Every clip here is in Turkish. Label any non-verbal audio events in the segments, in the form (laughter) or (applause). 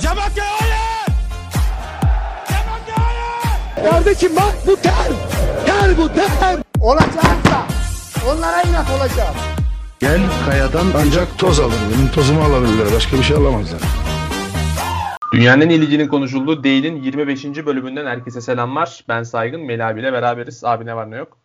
Cemakya hayır! Cemakya hayır! Kardeşim bak bu ter. Ter bu ter. Olacaksa onlara inat olacağım. Gel kayadan ancak toz alır. Benim tozumu alabilirler. Başka bir şey alamazlar. Dünyanın liginin konuşulduğu Değil'in 25. bölümünden herkese selamlar. Ben Saygın, Melih abiyle beraberiz. Abi ne var ne yok?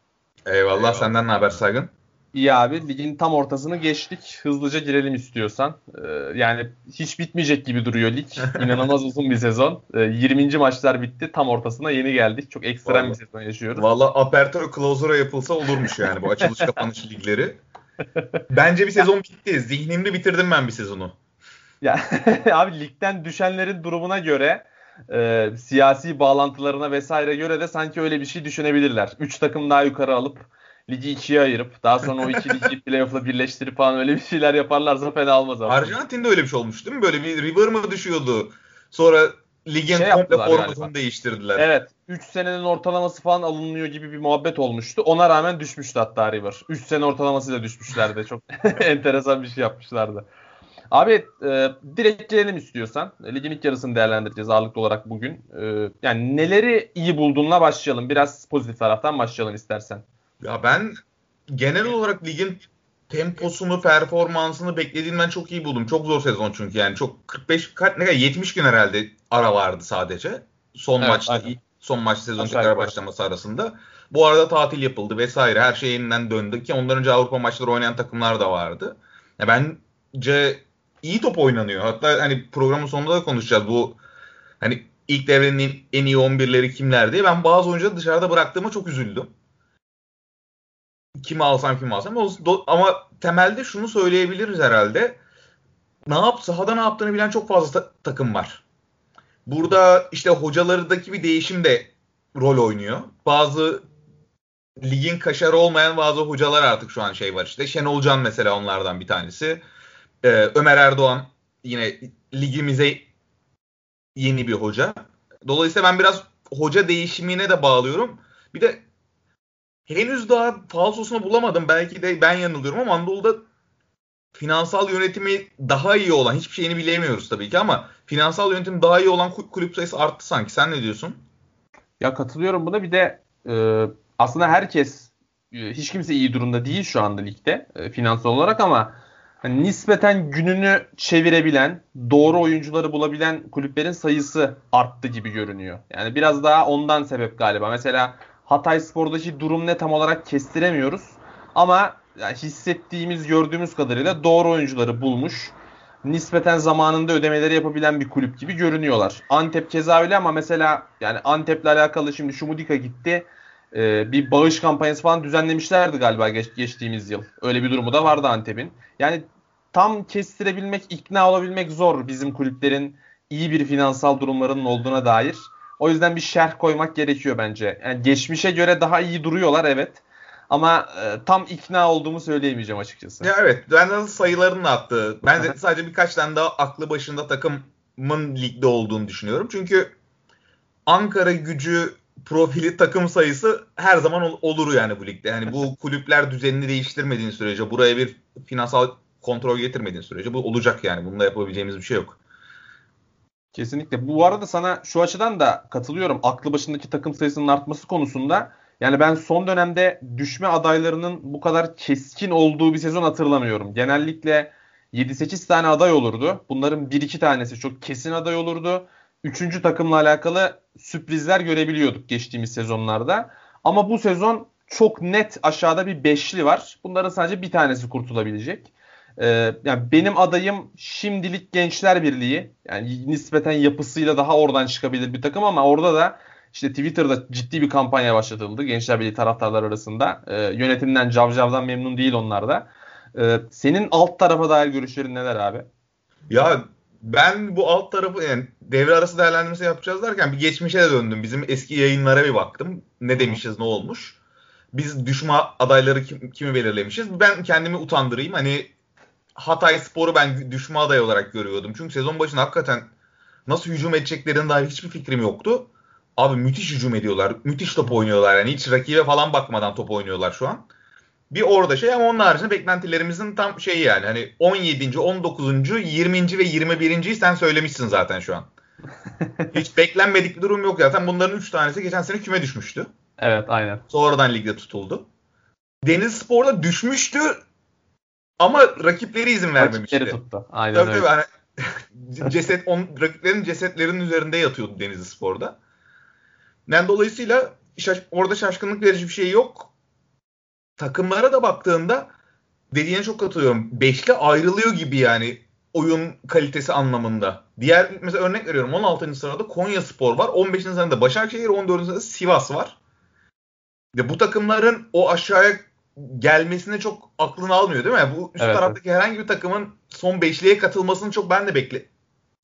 Eyvallah. Senden ne haber Saygın? İyi abi ligin tam ortasını geçtik. Hızlıca girelim istiyorsan. Ee, yani hiç bitmeyecek gibi duruyor lig. (laughs) İnanılmaz uzun bir sezon. Ee, 20. maçlar bitti. Tam ortasına yeni geldik. Çok ekstrem Vallahi. bir sezon yaşıyoruz. Valla Aperture Closer'a yapılsa olurmuş yani bu açılış (laughs) kapanış ligleri. Bence bir sezon bitti. Zihnimde bitirdim ben bir sezonu. Ya (laughs) abi ligden düşenlerin durumuna göre e, siyasi bağlantılarına vesaire göre de sanki öyle bir şey düşünebilirler. 3 takım daha yukarı alıp ligi ikiye ayırıp daha sonra o iki ligi (laughs) playoff'la birleştirip falan öyle bir şeyler yaparlarsa fena olmaz abi. Arjantin'de öyle bir şey olmuş değil mi? Böyle bir River mı düşüyordu? Sonra ligin Şey komple formatını galiba. değiştirdiler. Evet. 3 senenin ortalaması falan alınıyor gibi bir muhabbet olmuştu. Ona rağmen düşmüştü hatta River. 3 sene ortalamasıyla düşmüşlerdi. Çok (laughs) enteresan bir şey yapmışlardı. Abi e, direkt gelelim istiyorsan. Ligin ilk yarısını değerlendireceğiz ağırlıklı olarak bugün. E, yani neleri iyi bulduğunla başlayalım. Biraz pozitif taraftan başlayalım istersen. Ya ben genel olarak ligin temposunu, performansını beklediğimden çok iyi buldum. Çok zor sezon çünkü yani çok 45 kaç ne kadar 70 gün herhalde ara vardı sadece. Son Evet, maçta aynen. son maç sezon tekrar başlaması arasında. Bu arada tatil yapıldı vesaire. Her şey yeniden döndü ki ondan önce Avrupa maçları oynayan takımlar da vardı. Ya bence iyi top oynanıyor. Hatta hani programın sonunda da konuşacağız bu hani ilk devrenin en iyi 11'leri kimler diye. Ben bazı oyuncuları dışarıda bıraktığıma çok üzüldüm kimi alsam kimi alsam ama temelde şunu söyleyebiliriz herhalde. Ne yap sahada ne yaptığını bilen çok fazla ta- takım var. Burada işte hocalardaki bir değişim de rol oynuyor. Bazı ligin kaşarı olmayan bazı hocalar artık şu an şey var işte. Şenol Can mesela onlardan bir tanesi. Ee, Ömer Erdoğan yine ligimize yeni bir hoca. Dolayısıyla ben biraz hoca değişimine de bağlıyorum. Bir de henüz daha falsosunu bulamadım. Belki de ben yanılıyorum ama Anadolu'da finansal yönetimi daha iyi olan, hiçbir şeyini bilemiyoruz tabii ki ama finansal yönetim daha iyi olan kul- kulüp sayısı arttı sanki. Sen ne diyorsun? Ya katılıyorum buna. Bir de e, aslında herkes e, hiç kimse iyi durumda değil şu anda ligde e, finansal olarak ama hani nispeten gününü çevirebilen, doğru oyuncuları bulabilen kulüplerin sayısı arttı gibi görünüyor. Yani biraz daha ondan sebep galiba. Mesela Hatay Spor'daki durum ne tam olarak kestiremiyoruz. Ama yani hissettiğimiz, gördüğümüz kadarıyla doğru oyuncuları bulmuş. Nispeten zamanında ödemeleri yapabilen bir kulüp gibi görünüyorlar. Antep keza öyle ama mesela yani Antep'le alakalı şimdi Şumudika gitti. Ee, bir bağış kampanyası falan düzenlemişlerdi galiba geç- geçtiğimiz yıl. Öyle bir durumu da vardı Antep'in. Yani tam kestirebilmek, ikna olabilmek zor bizim kulüplerin iyi bir finansal durumlarının olduğuna dair. O yüzden bir şerh koymak gerekiyor bence. Yani geçmişe göre daha iyi duruyorlar evet. Ama e, tam ikna olduğumu söyleyemeyeceğim açıkçası. Ya evet, ben de sayılarını attı. Ben de sadece birkaç tane daha aklı başında takımın ligde olduğunu düşünüyorum. Çünkü Ankara gücü profili takım sayısı her zaman ol- olur yani bu ligde. Yani bu (laughs) kulüpler düzenini değiştirmediğin sürece, buraya bir finansal kontrol getirmediğin sürece bu olacak yani. Bunda yapabileceğimiz bir şey yok. Kesinlikle. Bu arada sana şu açıdan da katılıyorum. Aklı başındaki takım sayısının artması konusunda. Yani ben son dönemde düşme adaylarının bu kadar keskin olduğu bir sezon hatırlamıyorum. Genellikle 7-8 tane aday olurdu. Bunların 1-2 tanesi çok kesin aday olurdu. Üçüncü takımla alakalı sürprizler görebiliyorduk geçtiğimiz sezonlarda. Ama bu sezon çok net aşağıda bir beşli var. Bunların sadece bir tanesi kurtulabilecek. Ee, yani benim adayım şimdilik Gençler Birliği. Yani nispeten yapısıyla daha oradan çıkabilir bir takım ama orada da işte Twitter'da ciddi bir kampanya başlatıldı Gençler Birliği taraftarlar arasında. Ee, yönetimden, cavcavdan memnun değil onlar da. Ee, senin alt tarafa dair görüşlerin neler abi? Ya ben bu alt tarafı yani devre arası değerlendirmesi yapacağız derken bir geçmişe de döndüm. Bizim eski yayınlara bir baktım. Ne demişiz, ne olmuş. Biz düşme adayları kim, kimi belirlemişiz. Ben kendimi utandırayım. Hani Hatay Spor'u ben düşme adayı olarak görüyordum. Çünkü sezon başında hakikaten nasıl hücum edeceklerine dair hiçbir fikrim yoktu. Abi müthiş hücum ediyorlar. Müthiş top oynuyorlar. Yani hiç rakibe falan bakmadan top oynuyorlar şu an. Bir orada şey ama onun haricinde beklentilerimizin tam şeyi yani. Hani 17. 19. 20. ve 21. sen söylemişsin zaten şu an. (laughs) Hiç beklenmedik bir durum yok zaten. Bunların 3 tanesi geçen sene küme düşmüştü. Evet aynen. Sonradan ligde tutuldu. Deniz Spor'da düşmüştü ama rakipleri izin vermemişti. Rakipleri tuttu. Aynen Tabii öyle. tabii. Hani (laughs) ceset, on, rakiplerin cesetlerinin üzerinde yatıyordu Denizli Spor'da. Yani dolayısıyla şaş- orada şaşkınlık verici bir şey yok. Takımlara da baktığında dediğine çok katılıyorum. Beşli ayrılıyor gibi yani oyun kalitesi anlamında. Diğer mesela örnek veriyorum 16. sırada Konya Spor var. 15. sırada Başakşehir, 14. sırada Sivas var. Ve bu takımların o aşağıya gelmesine çok aklını almıyor değil mi? Bu üst Evet, taraftaki herhangi bir takımın son beşliğe katılmasını çok ben de bekle.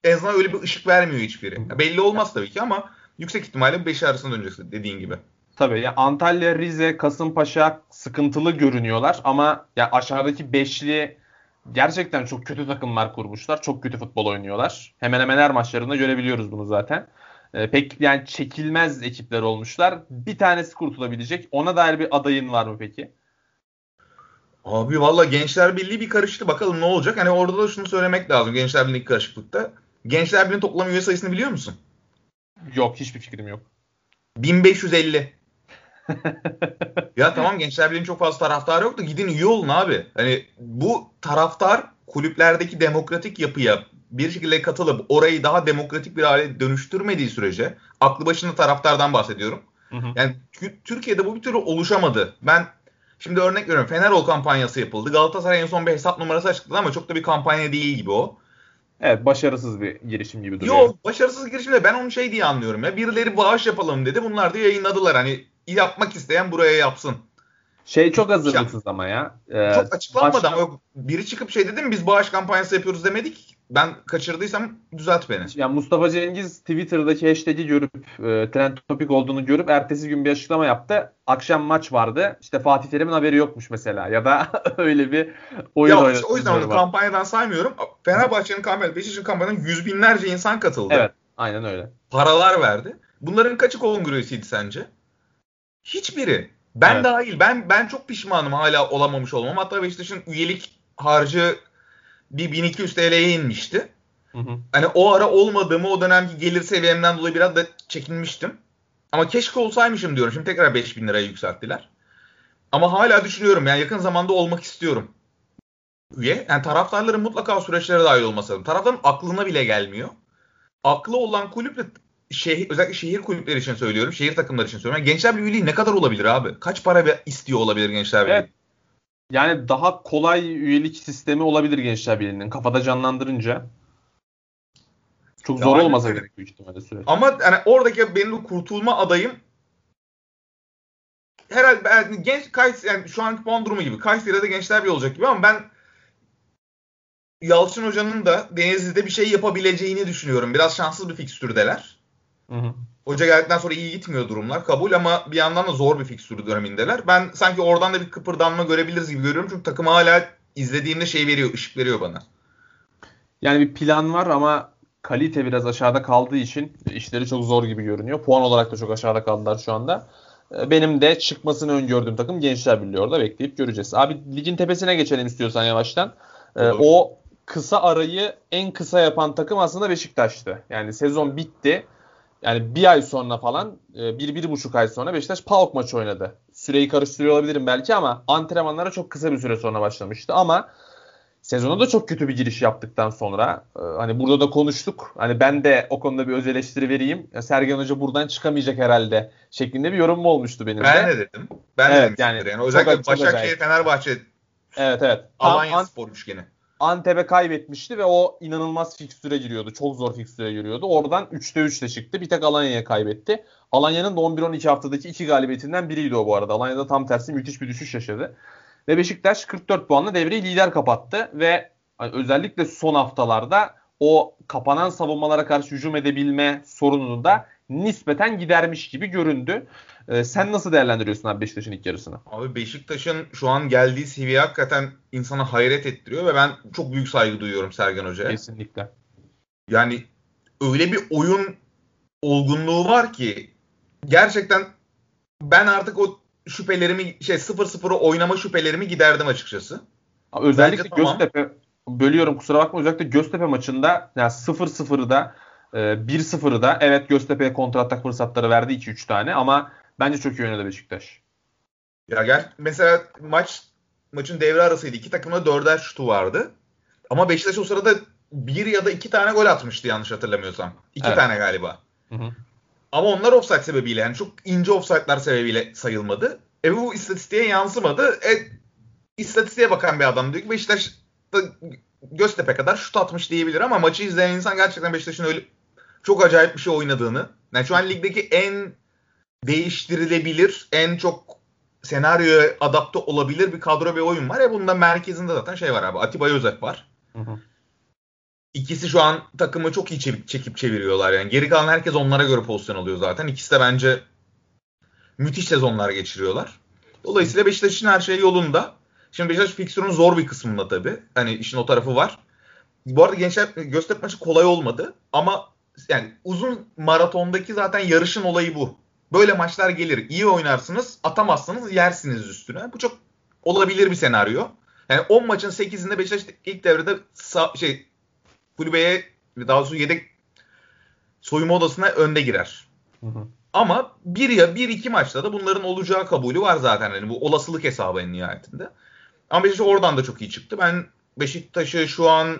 En azından öyle bir ışık vermiyor hiçbiri. Ya belli olmaz tabii ki ama yüksek ihtimalle beşi arasında döneceksin dediğin gibi. Tabii ya Antalya, Rize, Kasımpaşa sıkıntılı görünüyorlar ama ya aşağıdaki beşli gerçekten çok kötü takımlar kurmuşlar. Çok kötü futbol oynuyorlar. Hemen hemen her maçlarında görebiliyoruz bunu zaten. Ee, pek yani çekilmez ekipler olmuşlar. Bir tanesi kurtulabilecek. Ona dair bir adayın var mı peki? Abi valla Gençler Birliği bir karıştı. Bakalım ne olacak? Hani orada da şunu söylemek lazım Gençler Birliği karışıklıkta. Gençler Birliği'nin toplam üye sayısını biliyor musun? Yok hiçbir fikrim yok. 1550. (laughs) ya tamam Gençler Birliği'nin çok fazla taraftarı yok da gidin üye olun abi. Hani bu taraftar kulüplerdeki demokratik yapıya bir şekilde katılıp orayı daha demokratik bir hale dönüştürmediği sürece aklı başında taraftardan bahsediyorum. Hı hı. Yani Tü- Türkiye'de bu bir türlü oluşamadı. Ben şimdi örnek veriyorum. Fenerol kampanyası yapıldı. Galatasaray en son bir hesap numarası açıkladı ama çok da bir kampanya değil gibi o. Evet başarısız bir girişim gibi duruyor. Yok başarısız girişimde ben onu şey diye anlıyorum ya. Birileri bağış yapalım dedi. Bunlar da yayınladılar. Hani yapmak isteyen buraya yapsın. Şey çok hazırlıksız ama ya. Ee, Çok ama yok. biri çıkıp şey dedi mi biz bağış kampanyası yapıyoruz demedik. Ben kaçırdıysam düzelt beni. Yani Mustafa Cengiz Twitter'daki hashtag'i görüp e, trend topik olduğunu görüp ertesi gün bir açıklama yaptı. Akşam maç vardı. İşte Fatih Terim'in haberi yokmuş mesela. Ya da (laughs) öyle bir oyun Ya işte o yüzden onu var. kampanyadan saymıyorum. Fenerbahçe'nin kampanyası, Beşiktaş'ın kampanyadan yüz binlerce insan katıldı. Evet. Aynen öyle. Paralar verdi. Bunların kaçı kongrüsüydü sence? Hiçbiri. Ben Evet. dahil. Ben ben çok pişmanım hala olamamış olmam. Hatta Beşiktaş'ın üyelik harcı bir 1200 TL'ye inmişti. Hı hı. Hani o ara olmadığımı o dönemki gelir seviyemden dolayı biraz da çekinmiştim. Ama keşke olsaymışım diyorum. Şimdi tekrar 5000 liraya yükselttiler. Ama hala düşünüyorum yani yakın zamanda olmak istiyorum. Üye. Yani taraftarların mutlaka süreçlere dahil olması lazım. Taraftarın aklına bile gelmiyor. Aklı olan kulüple şehir, özellikle şehir kulüpleri için söylüyorum. Şehir takımları için söylüyorum. Yani Gençler Birliği ne kadar olabilir abi? Kaç para istiyor olabilir Gençler Birliği? Evet. Yani daha kolay üyelik sistemi olabilir Gençler Birliği'nin. Kafada canlandırınca. Çok zor aynen olmasa gerek büyük ihtimalle süreç. Ama yani oradaki benim kurtulma adayım herhalde ben genç Kays yani şu anki puan durumu gibi. Kayseri'de gençler bir olacak gibi ama ben Yalçın Hoca'nın da Denizli'de bir şey yapabileceğini düşünüyorum. Biraz şanssız bir fikstürdeler. Hı hı. Hoca geldikten sonra iyi gitmiyor durumlar. Kabul ama bir yandan da zor bir fikstür dönemindeler. Ben sanki oradan da bir kıpırdanma görebiliriz gibi görüyorum. Çünkü takım hala izlediğimde şey veriyor, ışık veriyor bana. Yani bir plan var ama kalite biraz aşağıda kaldığı için işleri çok zor gibi görünüyor. Puan olarak da çok aşağıda kaldılar şu anda. Ee, Benim de çıkmasını öngördüğüm takım Gençler Birliği orada bekleyip göreceğiz. Abi ligin tepesine geçelim istiyorsan yavaştan. Ee, Olur. o kısa arayı en kısa yapan takım aslında Beşiktaş'tı. Yani sezon bitti. Yani bir ay sonra falan, e, bir, bir buçuk ay sonra Beşiktaş PAOK maçı oynadı. Süreyi karıştırıyor olabilirim belki ama antrenmanlara çok kısa bir süre sonra başlamıştı. Ama sezona da çok kötü bir giriş yaptıktan sonra e, hani burada da konuştuk. Hani ben de o konuda bir öz eleştiri vereyim. Ya Sergen Hoca buradan çıkamayacak herhalde şeklinde bir yorum mu olmuştu benim Ben de. de dedim. Ben Evet, de demişimdir yani yani. Özellikle Başakşehir. Fenerbahçe, Evet evet. Tam Alanya Ant- Spor üçgeni. Antep'e kaybetmişti ve o inanılmaz fikstüre giriyordu. Çok zor fikstüre giriyordu. Oradan 3'te 3'te çıktı. Bir tek Alanya'ya kaybetti. Alanya'nın da 11-12 haftadaki iki galibiyetinden biriydi o bu arada. Alanya'da tam tersi müthiş bir düşüş yaşadı. Ve Beşiktaş 44 puanla devreyi lider kapattı ve hani özellikle son haftalarda o kapanan savunmalara karşı hücum edebilme sorununu da nispeten gidermiş gibi göründü. Ee, sen nasıl değerlendiriyorsun abi Beşiktaş'ın ilk yarısını? Abi Beşiktaş'ın şu an geldiği seviye hakikaten insana hayret ettiriyor ve ben çok büyük saygı duyuyorum Sergen Hoca'ya. Kesinlikle. Yani öyle bir oyun olgunluğu var ki gerçekten ben artık o şüphelerimi şey 0-0'ı oynama şüphelerimi giderdim açıkçası. Özellikle Bence tamam. Göztepe bölüyorum kusura bakma özellikle Göztepe maçında yani 0-0'da e, 1-0'da evet Göztepe'ye kontratak fırsatları verdi 2-3 tane ama bence çok iyi oynadı Beşiktaş. Ya gel mesela maç maçın devre arasıydı. İki takımda dörder şutu vardı. Ama Beşiktaş o sırada bir ya da iki tane gol atmıştı yanlış hatırlamıyorsam. İki Evet. tane galiba. Hı hı. Ama onlar offside sebebiyle yani çok ince offside'lar sebebiyle sayılmadı. E bu istatistiğe yansımadı. E istatistiğe bakan bir adam diyor ki Beşiktaş da Göztepe kadar şut atmış diyebilir ama maçı izleyen insan gerçekten Beşiktaş'ın öyle çok acayip bir şey oynadığını. Yani şu an ligdeki en değiştirilebilir, en çok senaryoya adapte olabilir bir kadro ve oyun var. E bunun da merkezinde zaten şey var abi. Atiba Özek var. Hı hı. İkisi şu an takımı çok iyi çekip çeviriyorlar yani. Geri kalan herkes onlara göre pozisyon alıyor zaten. İkisi de bence müthiş sezonlar geçiriyorlar. Dolayısıyla Beşiktaş'ın her şey yolunda. Şimdi Beşiktaş fikstürün zor bir kısmında tabii. Hani işin o tarafı var. Bu arada gençler Göztepe maçı kolay olmadı ama yani uzun maratondaki zaten yarışın olayı bu. Böyle maçlar gelir. İyi oynarsınız, atamazsanız yersiniz üstüne. Bu çok olabilir bir senaryo. Yani 10 maçın 8'inde Beşiktaş ilk devrede sağ, şey kulübeye daha doğrusu yedek soyunma odasına önde girer. Hı hı. Ama bir ya bir iki maçta da bunların olacağı kabulü var zaten. Yani bu olasılık hesabı en nihayetinde. Ama Beşiktaş oradan da çok iyi çıktı. Ben Beşiktaş'ı şu an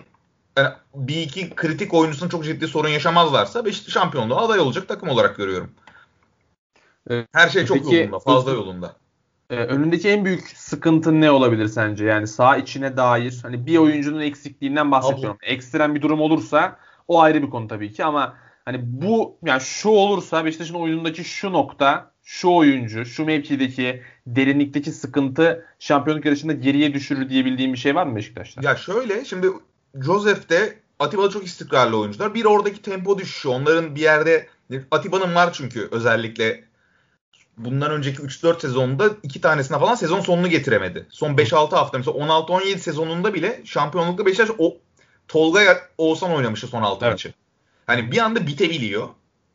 yani bir iki kritik oyuncusunun çok ciddi sorun yaşamazlarsa Beşiktaş şampiyonluğa aday olacak takım olarak görüyorum. Evet. Her şey çok Peki, yolunda, fazla yolunda. Ee, önündeki en büyük sıkıntı ne olabilir sence? Yani sağ içine dair hani bir oyuncunun eksikliğinden bahsediyorum. Ekstrem bir durum olursa o ayrı bir konu tabii ki ama hani bu yani şu olursa Beşiktaş'ın oyunundaki şu nokta, şu oyuncu, şu mevkideki derinlikteki sıkıntı şampiyonluk yarışında geriye düşürür diyebildiğim bir şey var mı Beşiktaş'ta? Ya şöyle şimdi Joseph de Atiba da çok istikrarlı oyuncular. Bir oradaki tempo düşüşü. Onların bir yerde Atiba'nın var çünkü özellikle bundan önceki 3-4 sezonda iki tanesine falan sezon sonunu getiremedi. Son 5-6 hafta mesela 16-17 sezonunda bile şampiyonlukta Beşiktaş o Tolga Oğuzhan oynamıştı son 6 Evet. maçı. Hani bir anda bitebiliyor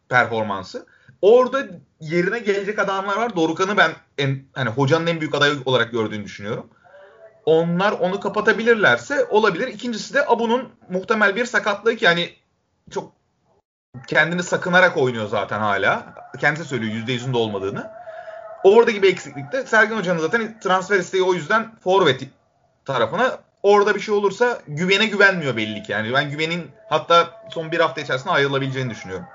performansı. Orada yerine gelecek adamlar var. Dorukan'ı ben en, hani hocanın en büyük adayı olarak gördüğünü düşünüyorum. Onlar onu kapatabilirlerse olabilir. İkincisi de Abu'nun muhtemel bir sakatlığı ki yani çok kendini sakınarak oynuyor zaten hala. Kendisi söylüyor %100'ünde olmadığını. Oradaki bir eksiklikte Sergen Hoca'nın zaten transfer isteği o yüzden forvet tarafına. Orada bir şey olursa güvene güvenmiyor belli ki. Yani ben güvenin hatta son bir hafta içerisinde ayrılabileceğini düşünüyorum.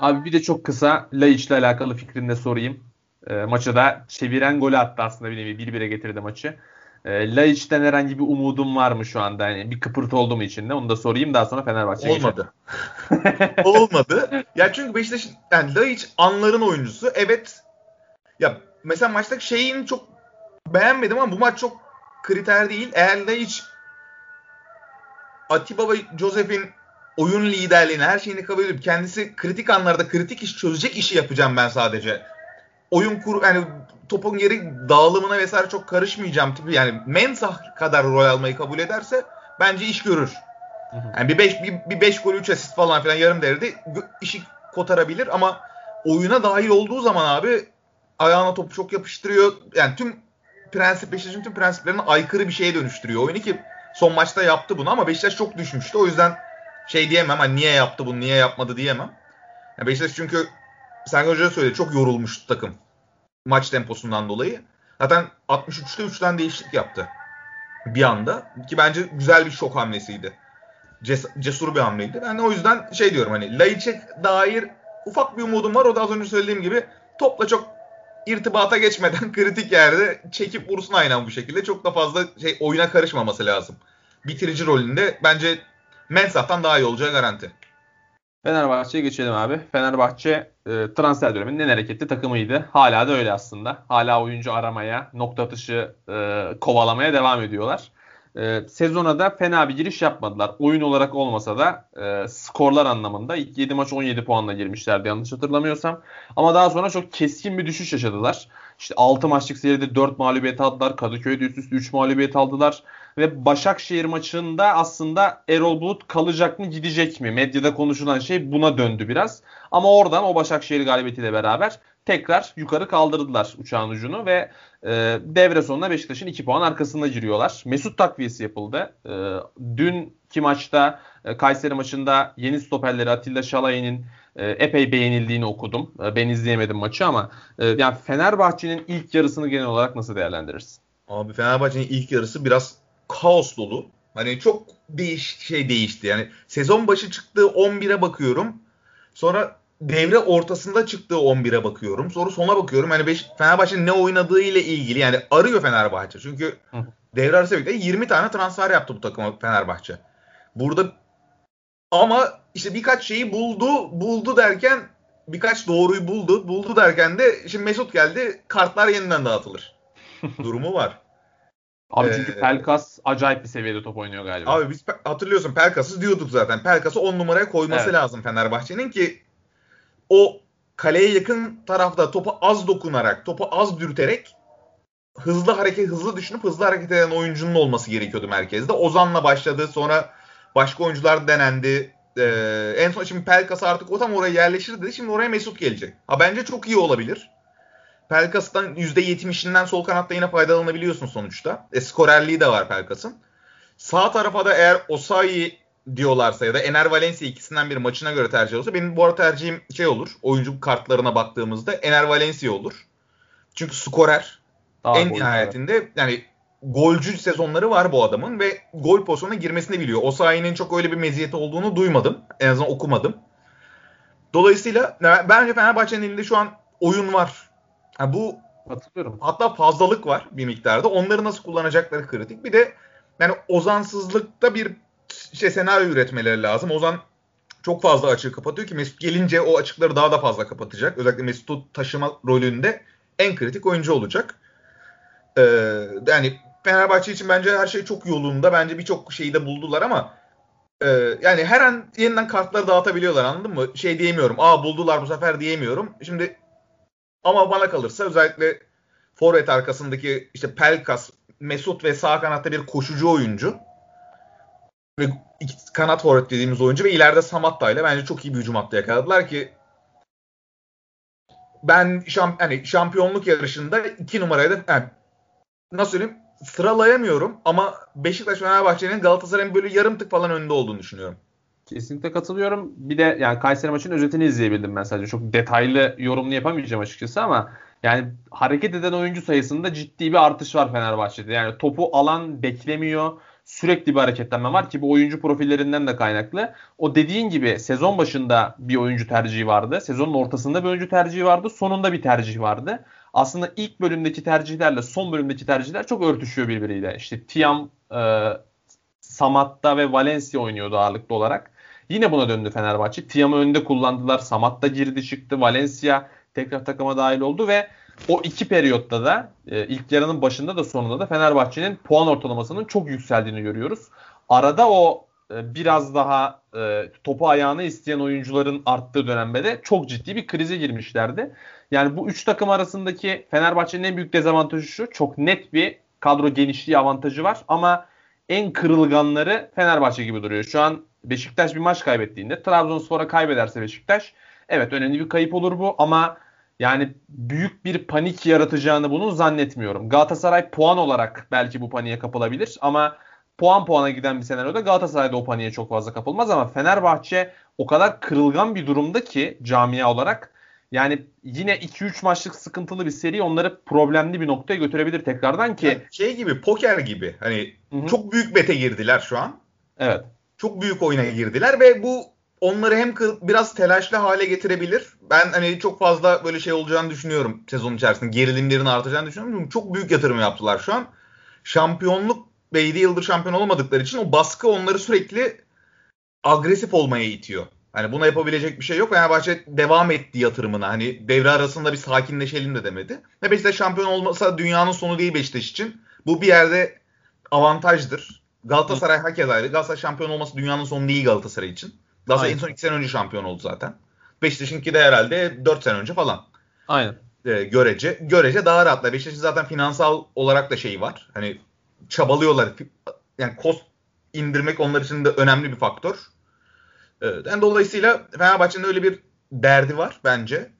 Abi bir de çok kısa Laiç'le alakalı fikrini de sorayım. E, maçı da çeviren golü attı aslında bir nevi 1-1'e getirdi maçı. E, Laiç'ten herhangi bir umudun var mı şu anda? Yani bir kıpırtı oldu mu içinde? Onu da sorayım daha sonra Fenerbahçe'ye Olmadı. (laughs) Olmadı. Ya çünkü Beşiktaş'ın yani Laiç anların oyuncusu. Evet. Ya mesela maçtaki şeyin çok beğenmedim ama bu maç çok kriter değil. Eğer Laiç Atiba ve Joseph'in oyun liderliğini, her şeyini kabul edip kendisi kritik anlarda kritik iş çözecek işi yapacağım ben sadece. Oyun kur yani topun geri dağılımına vesaire çok karışmayacağım tipi yani Mensah kadar rol almayı kabul ederse bence iş görür. Yani bir 5 bir, bir beş gol 3 asist falan filan yarım devrede işi kotarabilir ama oyuna dahil olduğu zaman abi ayağına topu çok yapıştırıyor. Yani tüm prensip Beşiktaş'ın tüm prensiplerine aykırı bir şeye dönüştürüyor oyunu ki son maçta yaptı bunu ama Beşiktaş çok düşmüştü. O yüzden şey diyemem hani niye yaptı bunu niye yapmadı diyemem. Yani Beşiktaş çünkü Sergen Hoca söyledi çok yorulmuştu takım maç temposundan dolayı. Zaten 63'te 3'ten değişiklik yaptı bir anda ki bence güzel bir şok hamlesiydi. Ces- cesur bir hamleydi. Ben de o yüzden şey diyorum hani Laiç'e dair ufak bir umudum var. O da az önce söylediğim gibi topla çok irtibata geçmeden (laughs) kritik yerde çekip vursun aynen bu şekilde. Çok da fazla şey oyuna karışmaması lazım. Bitirici rolünde bence Mensah'tan daha iyi olacağı garanti. Fenerbahçe'ye geçelim abi. Fenerbahçe e, transfer döneminin en hareketli takımıydı. Hala da öyle aslında. Hala oyuncu aramaya, nokta atışı e, kovalamaya devam ediyorlar. E, sezona da fena bir giriş yapmadılar. Oyun olarak olmasa da e, skorlar anlamında ilk 7 maç 17 puanla girmişlerdi yanlış hatırlamıyorsam. Ama daha sonra çok keskin bir düşüş yaşadılar. İşte 6 maçlık seride 4 mağlubiyet aldılar. Kadıköy'de üst üste 3 mağlubiyet aldılar. Ve Başakşehir maçında aslında Erol Bulut kalacak mı gidecek mi? Medyada konuşulan şey buna döndü biraz. Ama oradan o Başakşehir galibiyetiyle beraber tekrar yukarı kaldırdılar uçağın ucunu ve e, devre sonunda Beşiktaş'ın 2 puan arkasında giriyorlar. Mesut takviyesi yapıldı. E, dünkü maçta e, Kayseri maçında yeni stoperleri Atilla Şalay'ın e, epey beğenildiğini okudum. E, ben izleyemedim maçı ama e, yani Fenerbahçe'nin ilk yarısını genel olarak nasıl değerlendirirsin? Abi Fenerbahçe'nin ilk yarısı biraz kaos dolu. Hani çok değiş şey değişti. Yani sezon başı çıktığı 11'e bakıyorum. Sonra devre ortasında çıktığı 11'e bakıyorum. Sonra sona bakıyorum. Hani Beş, Fenerbahçe'nin ne oynadığı ile ilgili yani arıyor Fenerbahçe. Çünkü Hı. devre arası birlikte 20 tane transfer yaptı bu takıma Fenerbahçe. Burada ama işte birkaç şeyi buldu. Buldu derken birkaç doğruyu buldu. Buldu derken de şimdi Mesut geldi. Kartlar yeniden dağıtılır. (laughs) Durumu var. Abi Ee, çünkü Pelkas acayip bir seviyede top oynuyor galiba. Abi biz hatırlıyorsun Pelkas'ı diyorduk zaten. Pelkas'ı 10 numaraya koyması Evet. lazım Fenerbahçe'nin ki o kaleye yakın tarafta topu az dokunarak, topu az dürterek hızlı hareket, hızlı düşünüp hızlı hareket eden oyuncunun olması gerekiyordu merkezde. Ozan'la başladı. Sonra başka oyuncular denendi. Ee, en son şimdi Pelkas artık o tam oraya yerleşir dedi. Şimdi oraya Mesut gelecek. Ha bence çok iyi olabilir. Pelkas'tan %70'inden sol kanatta yine faydalanabiliyorsun sonuçta. E, skorerliği de var Pelkas'ın. Sağ tarafa da eğer Osayi diyorlarsa ya da Ener Valencia ikisinden biri maçına göre tercih olursa benim bu arada tercihim şey olur. Oyuncu kartlarına baktığımızda Ener Valencia olur. Çünkü skorer. Daha en nihayetinde yani golcü sezonları var bu adamın ve gol pozisyonuna girmesini biliyor. Osayi'nin çok öyle bir meziyeti olduğunu duymadım. En azından okumadım. Dolayısıyla bence Fenerbahçe'nin elinde şu an oyun var. Ha, bu Katılıyorum. hatta fazlalık var bir miktarda. Onları nasıl kullanacakları kritik. Bir de yani Ozansızlıkta bir şey senaryo üretmeleri lazım. Ozan çok fazla açığı kapatıyor ki Mesut gelince o açıkları daha da fazla kapatacak. Özellikle Mesut'u taşıma rolünde en kritik oyuncu olacak. Ee, yani Fenerbahçe için bence her şey çok yolunda. Bence birçok şeyi de buldular ama e, yani her an yeniden kartları dağıtabiliyorlar anladın mı? Şey diyemiyorum. Aa buldular bu sefer diyemiyorum. Şimdi ama bana kalırsa özellikle forvet arkasındaki işte Pelkas, Mesut ve sağ kanatta bir koşucu oyuncu ve kanat forvet dediğimiz oyuncu ve ileride Samatta ile bence çok iyi bir hücum hattı yakaladılar ki ben şamp hani şampiyonluk yarışında iki numaraya da yani nasıl söyleyeyim sıralayamıyorum ama Beşiktaş Fenerbahçe'nin Galatasaray'ın böyle yarım tık falan önünde olduğunu düşünüyorum. Kesinlikle katılıyorum. Bir de yani Kayseri maçının özetini izleyebildim ben sadece. Çok detaylı yorumunu yapamayacağım açıkçası ama yani hareket eden oyuncu sayısında ciddi bir artış var Fenerbahçe'de. Yani topu alan beklemiyor. Sürekli bir hareketlenme var ki bu oyuncu profillerinden de kaynaklı. O dediğin gibi sezon başında bir oyuncu tercihi vardı. Sezonun ortasında bir oyuncu tercihi vardı. Sonunda bir tercih vardı. Aslında ilk bölümdeki tercihlerle son bölümdeki tercihler çok örtüşüyor birbiriyle. İşte Tiam, e, Samatta ve Valencia oynuyordu ağırlıklı olarak. Yine buna döndü Fenerbahçe. Tiam'ı önde kullandılar. Samatta girdi çıktı. Valencia tekrar takıma dahil oldu ve o iki periyotta da e, ilk yarının başında da sonunda da Fenerbahçe'nin puan ortalamasının çok yükseldiğini görüyoruz. Arada o e, biraz daha e, topu ayağına isteyen oyuncuların arttığı dönemde de çok ciddi bir krize girmişlerdi. Yani bu üç takım arasındaki Fenerbahçe'nin en büyük dezavantajı şu. Çok net bir kadro genişliği avantajı var ama en kırılganları Fenerbahçe gibi duruyor. Şu an Beşiktaş bir maç kaybettiğinde Trabzonspor'a kaybederse Beşiktaş evet önemli bir kayıp olur bu ama yani büyük bir panik yaratacağını bunun zannetmiyorum. Galatasaray puan olarak belki bu paniğe kapılabilir ama puan puana giden bir senaryoda Galatasaray'da o paniğe çok fazla kapılmaz ama Fenerbahçe o kadar kırılgan bir durumda ki camia olarak yani yine 2-3 maçlık sıkıntılı bir seri onları problemli bir noktaya götürebilir tekrardan ki. Yani şey gibi poker gibi hani Hı hı. çok büyük bete girdiler şu an. Evet. Çok büyük oyuna girdiler ve bu onları hem biraz telaşlı hale getirebilir. Ben hani çok fazla böyle şey olacağını düşünüyorum sezon içerisinde. Gerilimlerin artacağını düşünüyorum. Çünkü çok büyük yatırım yaptılar şu an. Şampiyonluk ve 7 yıldır şampiyon olamadıkları için o baskı onları sürekli agresif olmaya itiyor. Hani buna yapabilecek bir şey yok. Fenerbahçe devam etti yatırımına. Hani devre arasında bir sakinleşelim de demedi. Ve Beşiktaş şampiyon olmasa dünyanın sonu değil Beşiktaş için. Bu bir yerde avantajdır. Galatasaray hak eder. Galatasaray şampiyon olması dünyanın sonu değil Galatasaray için. Galatasaray en Aynen. son 2 sene önce şampiyon oldu zaten. Beşiktaş'ınki de herhalde 4 sene önce falan. Aynen. E, görece. Görece daha rahatlar. Beşiktaş'ın zaten finansal olarak da şeyi var. Hani çabalıyorlar. Yani cost indirmek onlar için de önemli bir faktör. Evet, yani dolayısıyla Fenerbahçe'nin öyle bir derdi var bence.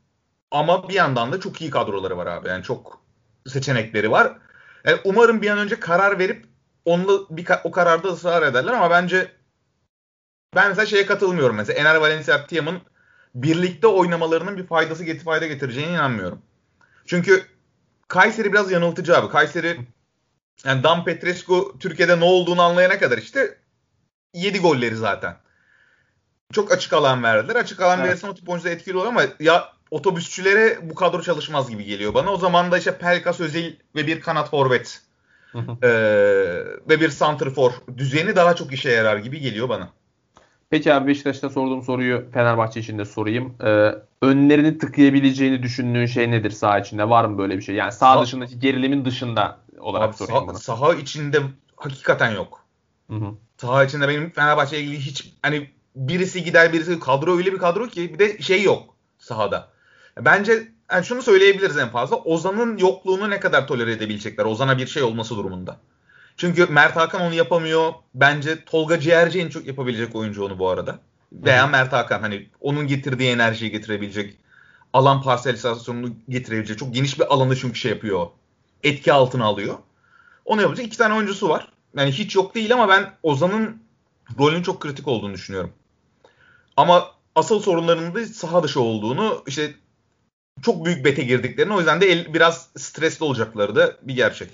Ama bir yandan da çok iyi kadroları var abi. Yani çok seçenekleri var. Yani umarım bir an önce karar verip onunla bir o kararda ısrar ederler ama bence ben mesela şeye katılmıyorum. Mesela Ener Valencia Tiam'ın birlikte oynamalarının bir faydası getir fayda getireceğine inanmıyorum. Çünkü Kayseri biraz yanıltıcı abi. Kayseri yani Dan Petrescu Türkiye'de ne olduğunu anlayana kadar işte 7 golleri zaten. Çok açık alan verdiler. Açık alan evet. verirsen o tip oyuncuda etkili olur ama ya otobüsçülere bu kadro çalışmaz gibi geliyor bana. O zaman da işte Pelkas Özil ve bir kanat forvet ee, ve bir santrfor düzeni daha çok işe yarar gibi geliyor bana. Peki abi Beşiktaş'ta sorduğum soruyu Fenerbahçe için de sorayım. Ee, önlerini tıkayabileceğini düşündüğün şey nedir saha içinde? Var mı böyle bir şey? Yani saha Sa- dışındaki gerilimin dışında olarak abi, sorayım bunu. Saha içinde hakikaten yok. Hı hı. Saha içinde benim Fenerbahçe ile ilgili hiç hani birisi gider birisi kadro öyle bir kadro ki bir de şey yok sahada. Bence yani şunu söyleyebiliriz en fazla. Ozan'ın yokluğunu ne kadar tolere edebilecekler? Ozan'a bir şey olması durumunda. Çünkü Mert Hakan onu yapamıyor. Bence Tolga Ciğerci en çok yapabilecek oyuncu onu bu arada. Veya. Mert Hakan hani onun getirdiği enerjiyi getirebilecek alan parselizasyonunu getirebilecek çok geniş bir alanı çünkü şey yapıyor. Etki altına alıyor. Onu yapacak iki tane oyuncusu var. Yani hiç yok değil ama ben Ozan'ın rolünün çok kritik olduğunu düşünüyorum. Ama asıl sorunlarının da saha dışı olduğunu işte çok büyük bete girdiklerini o yüzden de el, biraz stresli olacakları da bir gerçek.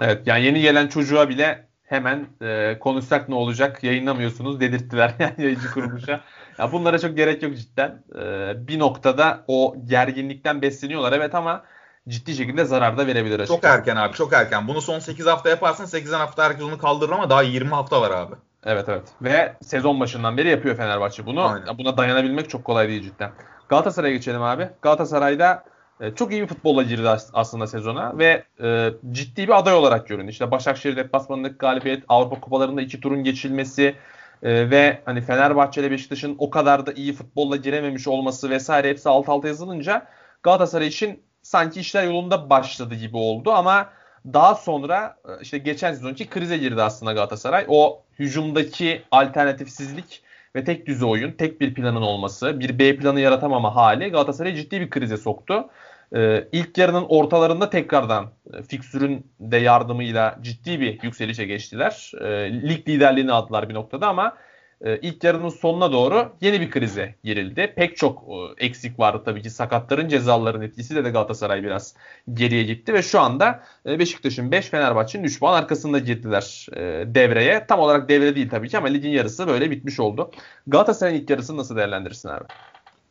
Evet yani yeni gelen çocuğa bile hemen e, konuşsak ne olacak yayınlamıyorsunuz dedirttiler (laughs) yani yayıncı kuruluşa. ya bunlara çok gerek yok cidden. E, bir noktada o gerginlikten besleniyorlar evet ama ciddi şekilde zarar da verebilir açıkçası. Çok erken abi çok erken. Bunu son 8 hafta yaparsan 8 hafta herkes onu kaldırır ama daha 20 hafta var abi. Evet evet. Ve sezon başından beri yapıyor Fenerbahçe bunu. Aynen. Buna dayanabilmek çok kolay değil cidden. Galatasaray'a geçelim abi. Galatasaray'da e, çok iyi bir futbolla girdi aslında sezona ve e, ciddi bir aday olarak göründü. İşte Başakşehir deplasmanındaki galibiyet, Avrupa kupalarında iki turun geçilmesi e, ve hani Fenerbahçe ile Beşiktaş'ın o kadar da iyi futbolla girememiş olması vesaire hepsi alt alta yazılınca Galatasaray için sanki işler yolunda başladı gibi oldu ama daha sonra e, işte geçen sezonki krize girdi aslında Galatasaray. O hücumdaki alternatifsizlik ve tek düze oyun, tek bir planın olması, bir B planı yaratamama hali Galatasaray'ı ciddi bir krize soktu. Ee, ilk yarının ortalarında tekrardan e, fiksürün de yardımıyla ciddi bir yükselişe geçtiler. E, lig liderliğini aldılar bir noktada ama e, ilk yarının sonuna doğru yeni bir krize girildi. Pek çok e, eksik vardı tabii ki. Sakatların cezaların etkisiyle de Galatasaray biraz geriye gitti ve şu anda e, Beşiktaş'ın 5, Fenerbahçe'nin 3 puan arkasında girdiler e, devreye. Tam olarak devre değil tabii ki ama ligin yarısı böyle bitmiş oldu. Galatasaray'ın ilk yarısını nasıl değerlendirirsin abi?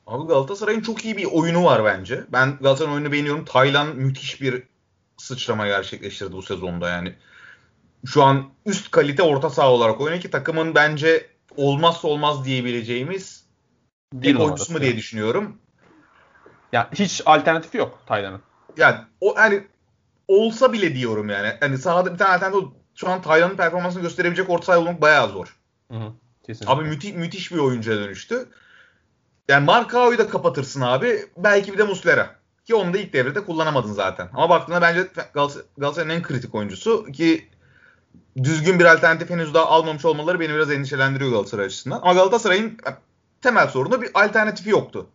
Abi Galatasaray'ın çok iyi bir oyunu var bence. Ben Galatasaray'ın oyunu beğeniyorum. Taylan müthiş bir sıçrama gerçekleştirdi bu sezonda yani. Şu an üst kalite orta saha olarak oynuyor ki takımın bence olmazsa olmaz diyebileceğimiz bir oyuncusu mu diye düşünüyorum. Ya hiç alternatifi yok Taylan'ın. Yani o hani olsa bile diyorum yani. Hani sahada bir tane alternatif şu an Taylan'ın performansını gösterebilecek orta saha bulmak bayağı zor. Hı hı, kesinlikle. Abi müthiş, müthiş bir oyuncuya dönüştü. Yani Markao'yu da kapatırsın abi. Belki bir de Muslera. Ki onu da ilk devrede kullanamadın zaten. Ama baktığında bence Galatasaray'ın en kritik oyuncusu ki düzgün bir alternatif henüz daha almamış olmaları beni biraz endişelendiriyor Galatasaray açısından. Ama Galatasaray'ın temel sorunu bir alternatifi yoktu.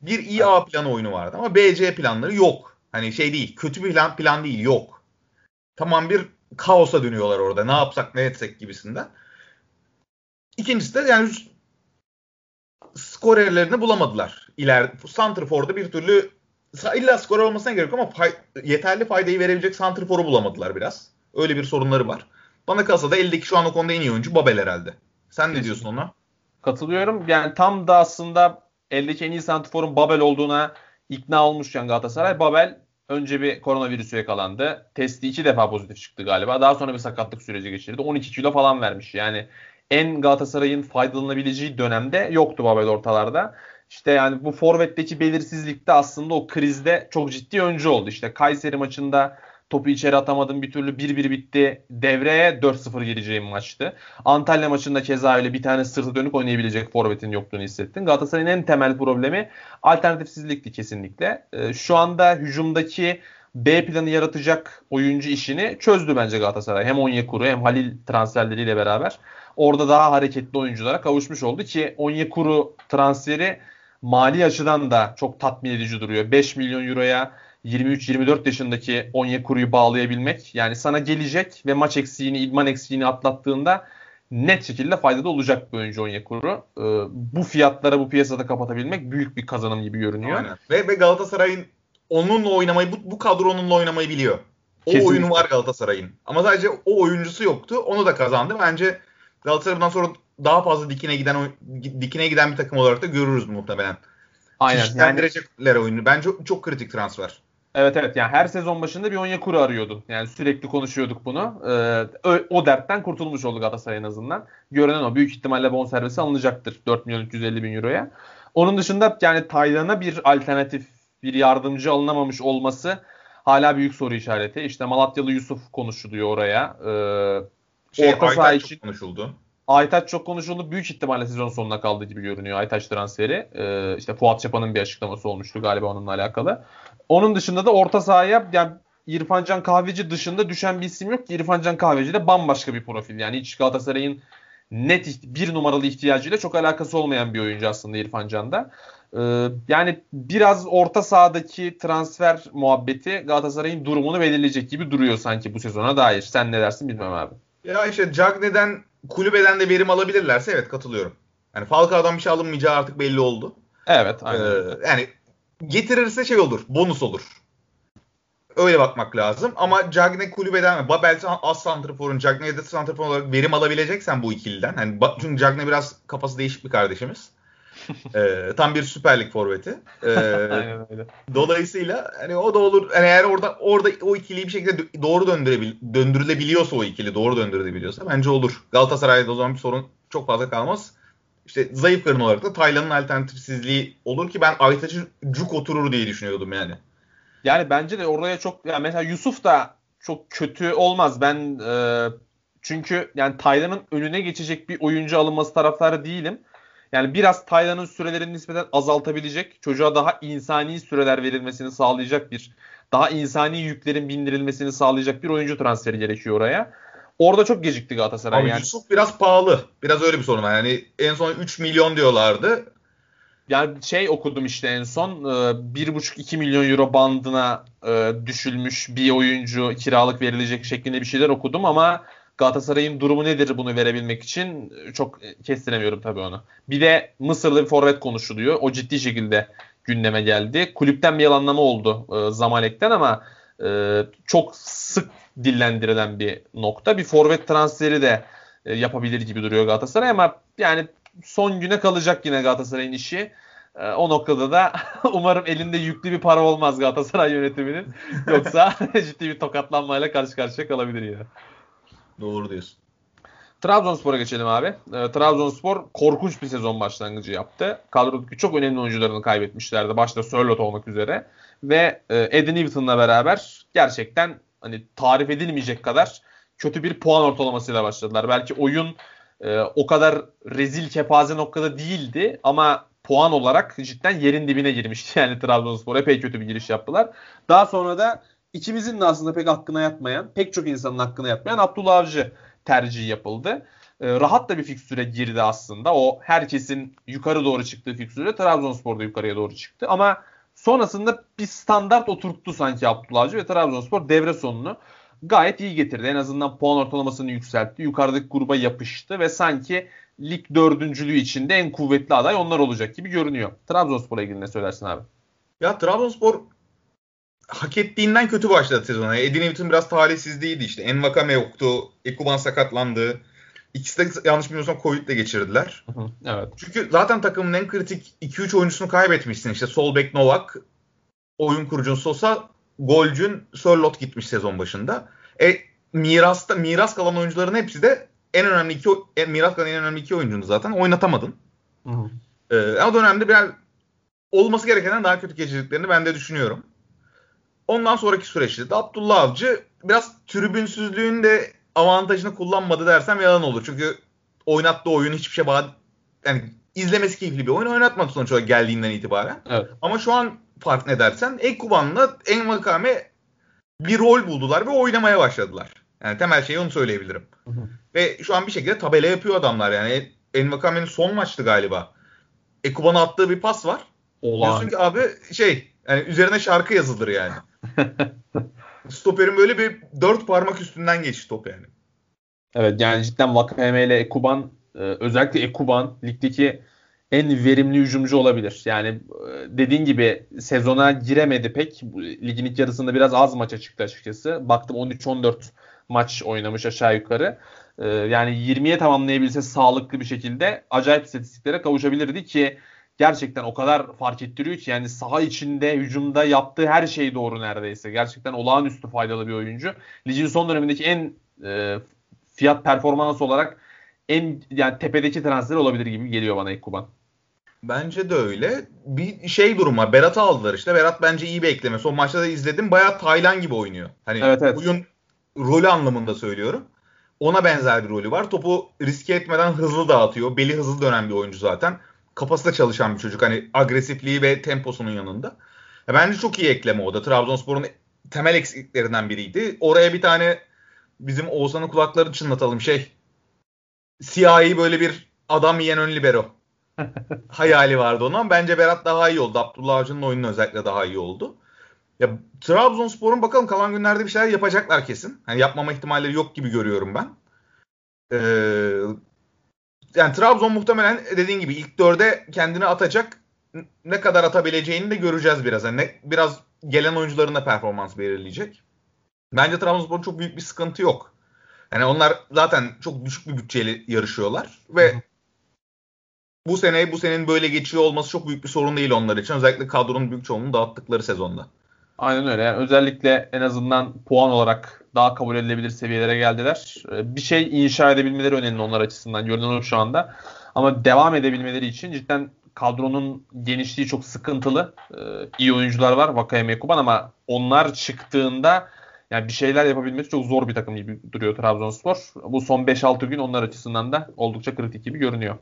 Bir iyi A planı oyunu vardı ama B, C planları yok. Hani şey değil, kötü bir plan, plan değil, yok. Tamam bir kaosa dönüyorlar orada. Ne yapsak, ne etsek gibisinden. İkincisi de yani skorerlerini bulamadılar. İler Santrfor'da bir türlü illa skor olmasına gerek ama fay, yeterli faydayı verebilecek Santrfor'u bulamadılar biraz. Öyle bir sorunları var. Bana kalsa da eldeki şu an o konuda en iyi oyuncu Babel herhalde. Sen ne diyorsun ona? Katılıyorum. Yani tam da aslında eldeki en iyi santiforun Babel olduğuna ikna olmuşken Galatasaray Babel önce bir koronavirüsü yakalandı. Testi iki defa pozitif çıktı galiba. Daha sonra bir sakatlık süreci geçirdi. 12 kilo falan vermiş. Yani en Galatasaray'ın faydalanabileceği dönemde yoktu Babel ortalarda. İşte yani bu forvetteki belirsizlikte aslında o krizde çok ciddi öncü oldu. İşte Kayseri maçında Topu içeri atamadım bir türlü 1-1 bitti. Devreye 4-0 gireceğim maçtı. Antalya maçında keza öyle bir tane sırtı dönük oynayabilecek forvetin yokluğunu hissettin. Galatasaray'ın en temel problemi alternatifsizlikti kesinlikle. Ee, şu anda hücumdaki B planı yaratacak oyuncu işini çözdü bence Galatasaray. Hem Onyekuru hem Halil transferleriyle beraber. Orada daha hareketli oyunculara kavuşmuş oldu ki Onyekuru transferi mali açıdan da çok tatmin edici duruyor. 5 milyon euroya 23-24 yaşındaki Onyekuru'yu bağlayabilmek yani sana gelecek ve maç eksiğini, idman eksiğini atlattığında net şekilde faydada olacak bir oyuncu Onyekuru. Ee, bu fiyatlara bu piyasada kapatabilmek büyük bir kazanım gibi görünüyor. Aynen. Ve, ve Galatasaray'ın onunla oynamayı, bu, bu kadronunla oynamayı biliyor. O Kesinlikle. oyunu var Galatasaray'ın. Ama sadece o oyuncusu yoktu. Onu da kazandı. Bence Galatasaray bundan sonra daha fazla dikine giden dikine giden bir takım olarak da görürüz muhtemelen. Aynen. Yani, Çeşitlendirecekler oyunu. Bence çok kritik transfer. Evet evet yani her sezon başında bir Onyekuru arıyordu. Yani sürekli konuşuyorduk bunu. Ee, o dertten kurtulmuş oldu Galatasaray en azından. Görünen o. Büyük ihtimalle bonservisi alınacaktır 4 milyon 350 bin euroya. Onun dışında yani Taylan'a bir alternatif, bir yardımcı alınamamış olması hala büyük soru işareti. İşte Malatyalı Yusuf konuşuluyor oraya. Ee, Şey, Orta saha için- konuşuldu. Aytaç çok konuşuldu. Büyük ihtimalle sezon sonuna kaldı gibi görünüyor Aytaç transferi. Ee, işte Fuat Çapa'nın bir açıklaması olmuştu galiba onunla alakalı. Onun dışında da orta sahaya yani İrfan Can Kahveci dışında düşen bir isim yok ki. İrfan Can Kahveci de bambaşka bir profil. Yani hiç Galatasaray'ın net bir numaralı ihtiyacıyla çok alakası olmayan bir oyuncu aslında İrfan Can'da. Ee, yani biraz orta sahadaki transfer muhabbeti Galatasaray'ın durumunu belirleyecek gibi duruyor sanki bu sezona dair. Sen ne dersin bilmem abi. Ya işte Cagney'den kulübeden de verim alabilirlerse evet katılıyorum. Yani Falcao'dan bir şey alınmayacağı artık belli oldu. Evet Ee, aynen. yani getirirse şey olur, bonus olur. Öyle bakmak lazım. Ama Cagney kulübeden, Babel az santraforun, Cagney'de santrafor olarak verim alabileceksen bu ikiliden. Ba- çünkü Cagney biraz kafası değişik bir kardeşimiz. Ee, tam bir Süper Lig forveti. (laughs) Aynen öyle. dolayısıyla hani o da olur. Yani eğer orada orada o ikiliyi bir şekilde doğru döndürebil döndürülebiliyorsa o ikili doğru döndürülebiliyorsa bence olur. Galatasaray'da o zaman bir sorun çok fazla kalmaz. İşte zayıf karın olarak da Taylan'ın alternatifsizliği olur ki ben Aytaç'ı cuk oturur diye düşünüyordum yani. Yani bence de oraya çok yani mesela Yusuf da çok kötü olmaz. Ben e, çünkü yani Taylan'ın önüne geçecek bir oyuncu alınması taraftarı değilim. Yani biraz Taylan'ın sürelerini nispeten azaltabilecek, çocuğa daha insani süreler verilmesini sağlayacak bir, daha insani yüklerin bindirilmesini sağlayacak bir oyuncu transferi gerekiyor oraya. Orada çok gecikti Galatasaray Ama yani. Yusuf biraz pahalı. Biraz öyle bir sorun var. Yani en son 3 milyon diyorlardı. Yani şey okudum işte en son e, 1,5-2 milyon euro bandına e, düşülmüş bir oyuncu kiralık verilecek şeklinde bir şeyler okudum ama Galatasaray'ın durumu nedir bunu verebilmek için E, çok kestiremiyorum tabii onu. Bir de Mısırlı bir forvet konuşuluyor. O ciddi şekilde gündeme geldi. Kulüpten bir yalanlama oldu e, Zamalek'ten ama e, çok sık dillendirilen bir nokta. Bir forvet transferi de e, yapabilir gibi duruyor Galatasaray ama yani son güne kalacak yine Galatasaray'ın işi. E, o noktada da (laughs) umarım elinde yüklü bir para olmaz Galatasaray yönetiminin. Yoksa (laughs) ciddi bir tokatlanmayla karşı karşıya kalabilir yine. Doğru diyorsun. Trabzonspor'a geçelim abi. E, Trabzonspor korkunç bir sezon başlangıcı yaptı. Kadrodaki çok önemli oyuncularını kaybetmişlerdi. Başta Sörlot olmak üzere. Ve e, Eddie Newton'la beraber gerçekten hani tarif edilmeyecek kadar kötü bir puan ortalamasıyla başladılar. Belki oyun e, o kadar rezil kepaze noktada değildi ama puan olarak cidden yerin dibine girmişti. (laughs) Yani Trabzonspor epey kötü bir giriş yaptılar. Daha sonra da ikimizin de aslında pek hakkına yatmayan, pek çok insanın hakkına yatmayan Abdullah Avcı tercihi yapıldı. E, rahat da bir fikstüre girdi aslında. O herkesin yukarı doğru çıktığı fikstüre Trabzonspor da yukarıya doğru çıktı. Ama sonrasında bir standart oturttu sanki Abdullah Avcı ve Trabzonspor devre sonunu gayet iyi getirdi. En azından puan ortalamasını yükseltti. Yukarıdaki gruba yapıştı ve sanki lig dördüncülüğü içinde en kuvvetli aday onlar olacak gibi görünüyor. Trabzonspor'a ilgili ne söylersin abi? Ya Trabzonspor hak ettiğinden kötü başladı sezona. Edin Newton biraz talihsizliğiydi işte. Envakame yoktu. Ekuban sakatlandı. İkisi de yanlış bilmiyorsam Covid'le geçirdiler. evet. Çünkü zaten takımın en kritik 2-3 oyuncusunu kaybetmişsin. İşte sol bek Novak, oyun kurucun Sosa, golcün Sörlot gitmiş sezon başında. E mirasta miras kalan oyuncuların hepsi de en önemli iki en, miras kalan en önemli iki oyuncunu zaten oynatamadın. Hı hı. Ee, o dönemde biraz olması gerekenden daha kötü geçirdiklerini ben de düşünüyorum. Ondan sonraki süreçte de Abdullah Avcı biraz tribünsüzlüğün de avantajını kullanmadı dersem yalan olur. Çünkü oynattığı oyun hiçbir şey bağ yani izlemesi keyifli bir oyun oynatmadı sonuç olarak geldiğinden itibaren. Evet. Ama şu an fark ne dersen Ekuban'la Envakame bir rol buldular ve oynamaya başladılar. Yani temel şeyi onu söyleyebilirim. Hı hı. Ve şu an bir şekilde tabela yapıyor adamlar yani. Envakame'nin son maçtı galiba. Ekuban'a attığı bir pas var. Olağan. Diyorsun ki abi şey yani üzerine şarkı yazılır yani. (laughs) Stoper'in böyle bir dört parmak üstünden geçti top yani. Evet yani cidden Vakame ile Ekuban e, özellikle Ekuban ligdeki en verimli hücumcu olabilir. Yani e, dediğin gibi sezona giremedi pek. Ligin ilk yarısında biraz az maça çıktı açıkçası. Baktım 13-14 maç oynamış aşağı yukarı. E, yani 20'ye tamamlayabilse sağlıklı bir şekilde acayip istatistiklere kavuşabilirdi ki gerçekten o kadar fark ettiriyor ki yani saha içinde hücumda yaptığı her şey doğru neredeyse. Gerçekten olağanüstü faydalı bir oyuncu. Ligin son dönemindeki en e, fiyat performans olarak en yani tepedeki transfer olabilir gibi geliyor bana Ekuban. Bence de öyle. Bir şey durum var. Berat'ı aldılar işte. Berat bence iyi bir ekleme. Son maçta da izledim. Bayağı Taylan gibi oynuyor. Hani Evet, evet. oyun rolü anlamında söylüyorum. Ona benzer bir rolü var. Topu riske etmeden hızlı dağıtıyor. Beli hızlı dönen bir oyuncu zaten. Kafası da çalışan bir çocuk. Hani agresifliği ve temposunun yanında. Ya bence çok iyi ekleme o da. Trabzonspor'un temel eksikliklerinden biriydi. Oraya bir tane bizim Oğuzhan'ın kulaklarını çınlatalım şey. Siyahi böyle bir adam yiyen ön libero. (laughs) Hayali vardı onun ama bence Berat daha iyi oldu. Abdullah Avcı'nın oyunu özellikle daha iyi oldu. Ya Trabzonspor'un bakalım kalan günlerde bir şeyler yapacaklar kesin. Hani yapmama ihtimalleri yok gibi görüyorum ben. Ee, yani Trabzon muhtemelen dediğin gibi ilk dörde kendini atacak. Ne kadar atabileceğini de göreceğiz biraz. Yani ne, biraz gelen oyuncuların da performans belirleyecek. Bence Trabzonspor'un çok büyük bir sıkıntı yok. Yani onlar zaten çok düşük bir bütçeyle yarışıyorlar ve bu sene bu senenin böyle geçiyor olması çok büyük bir sorun değil onlar için. Özellikle kadronun büyük çoğunluğunu dağıttıkları sezonda. Aynen öyle. Yani özellikle en azından puan olarak daha kabul edilebilir seviyelere geldiler. Ee, Bir şey inşa edebilmeleri önemli onlar açısından. Görünen o şu anda. Ama devam edebilmeleri için cidden kadronun genişliği çok sıkıntılı. Ee, iyi oyuncular var. Vakayeme Kuban ama onlar çıktığında yani bir şeyler yapabilmesi çok zor bir takım gibi duruyor Trabzonspor. Bu son 5-6 gün onlar açısından da oldukça kritik gibi görünüyor.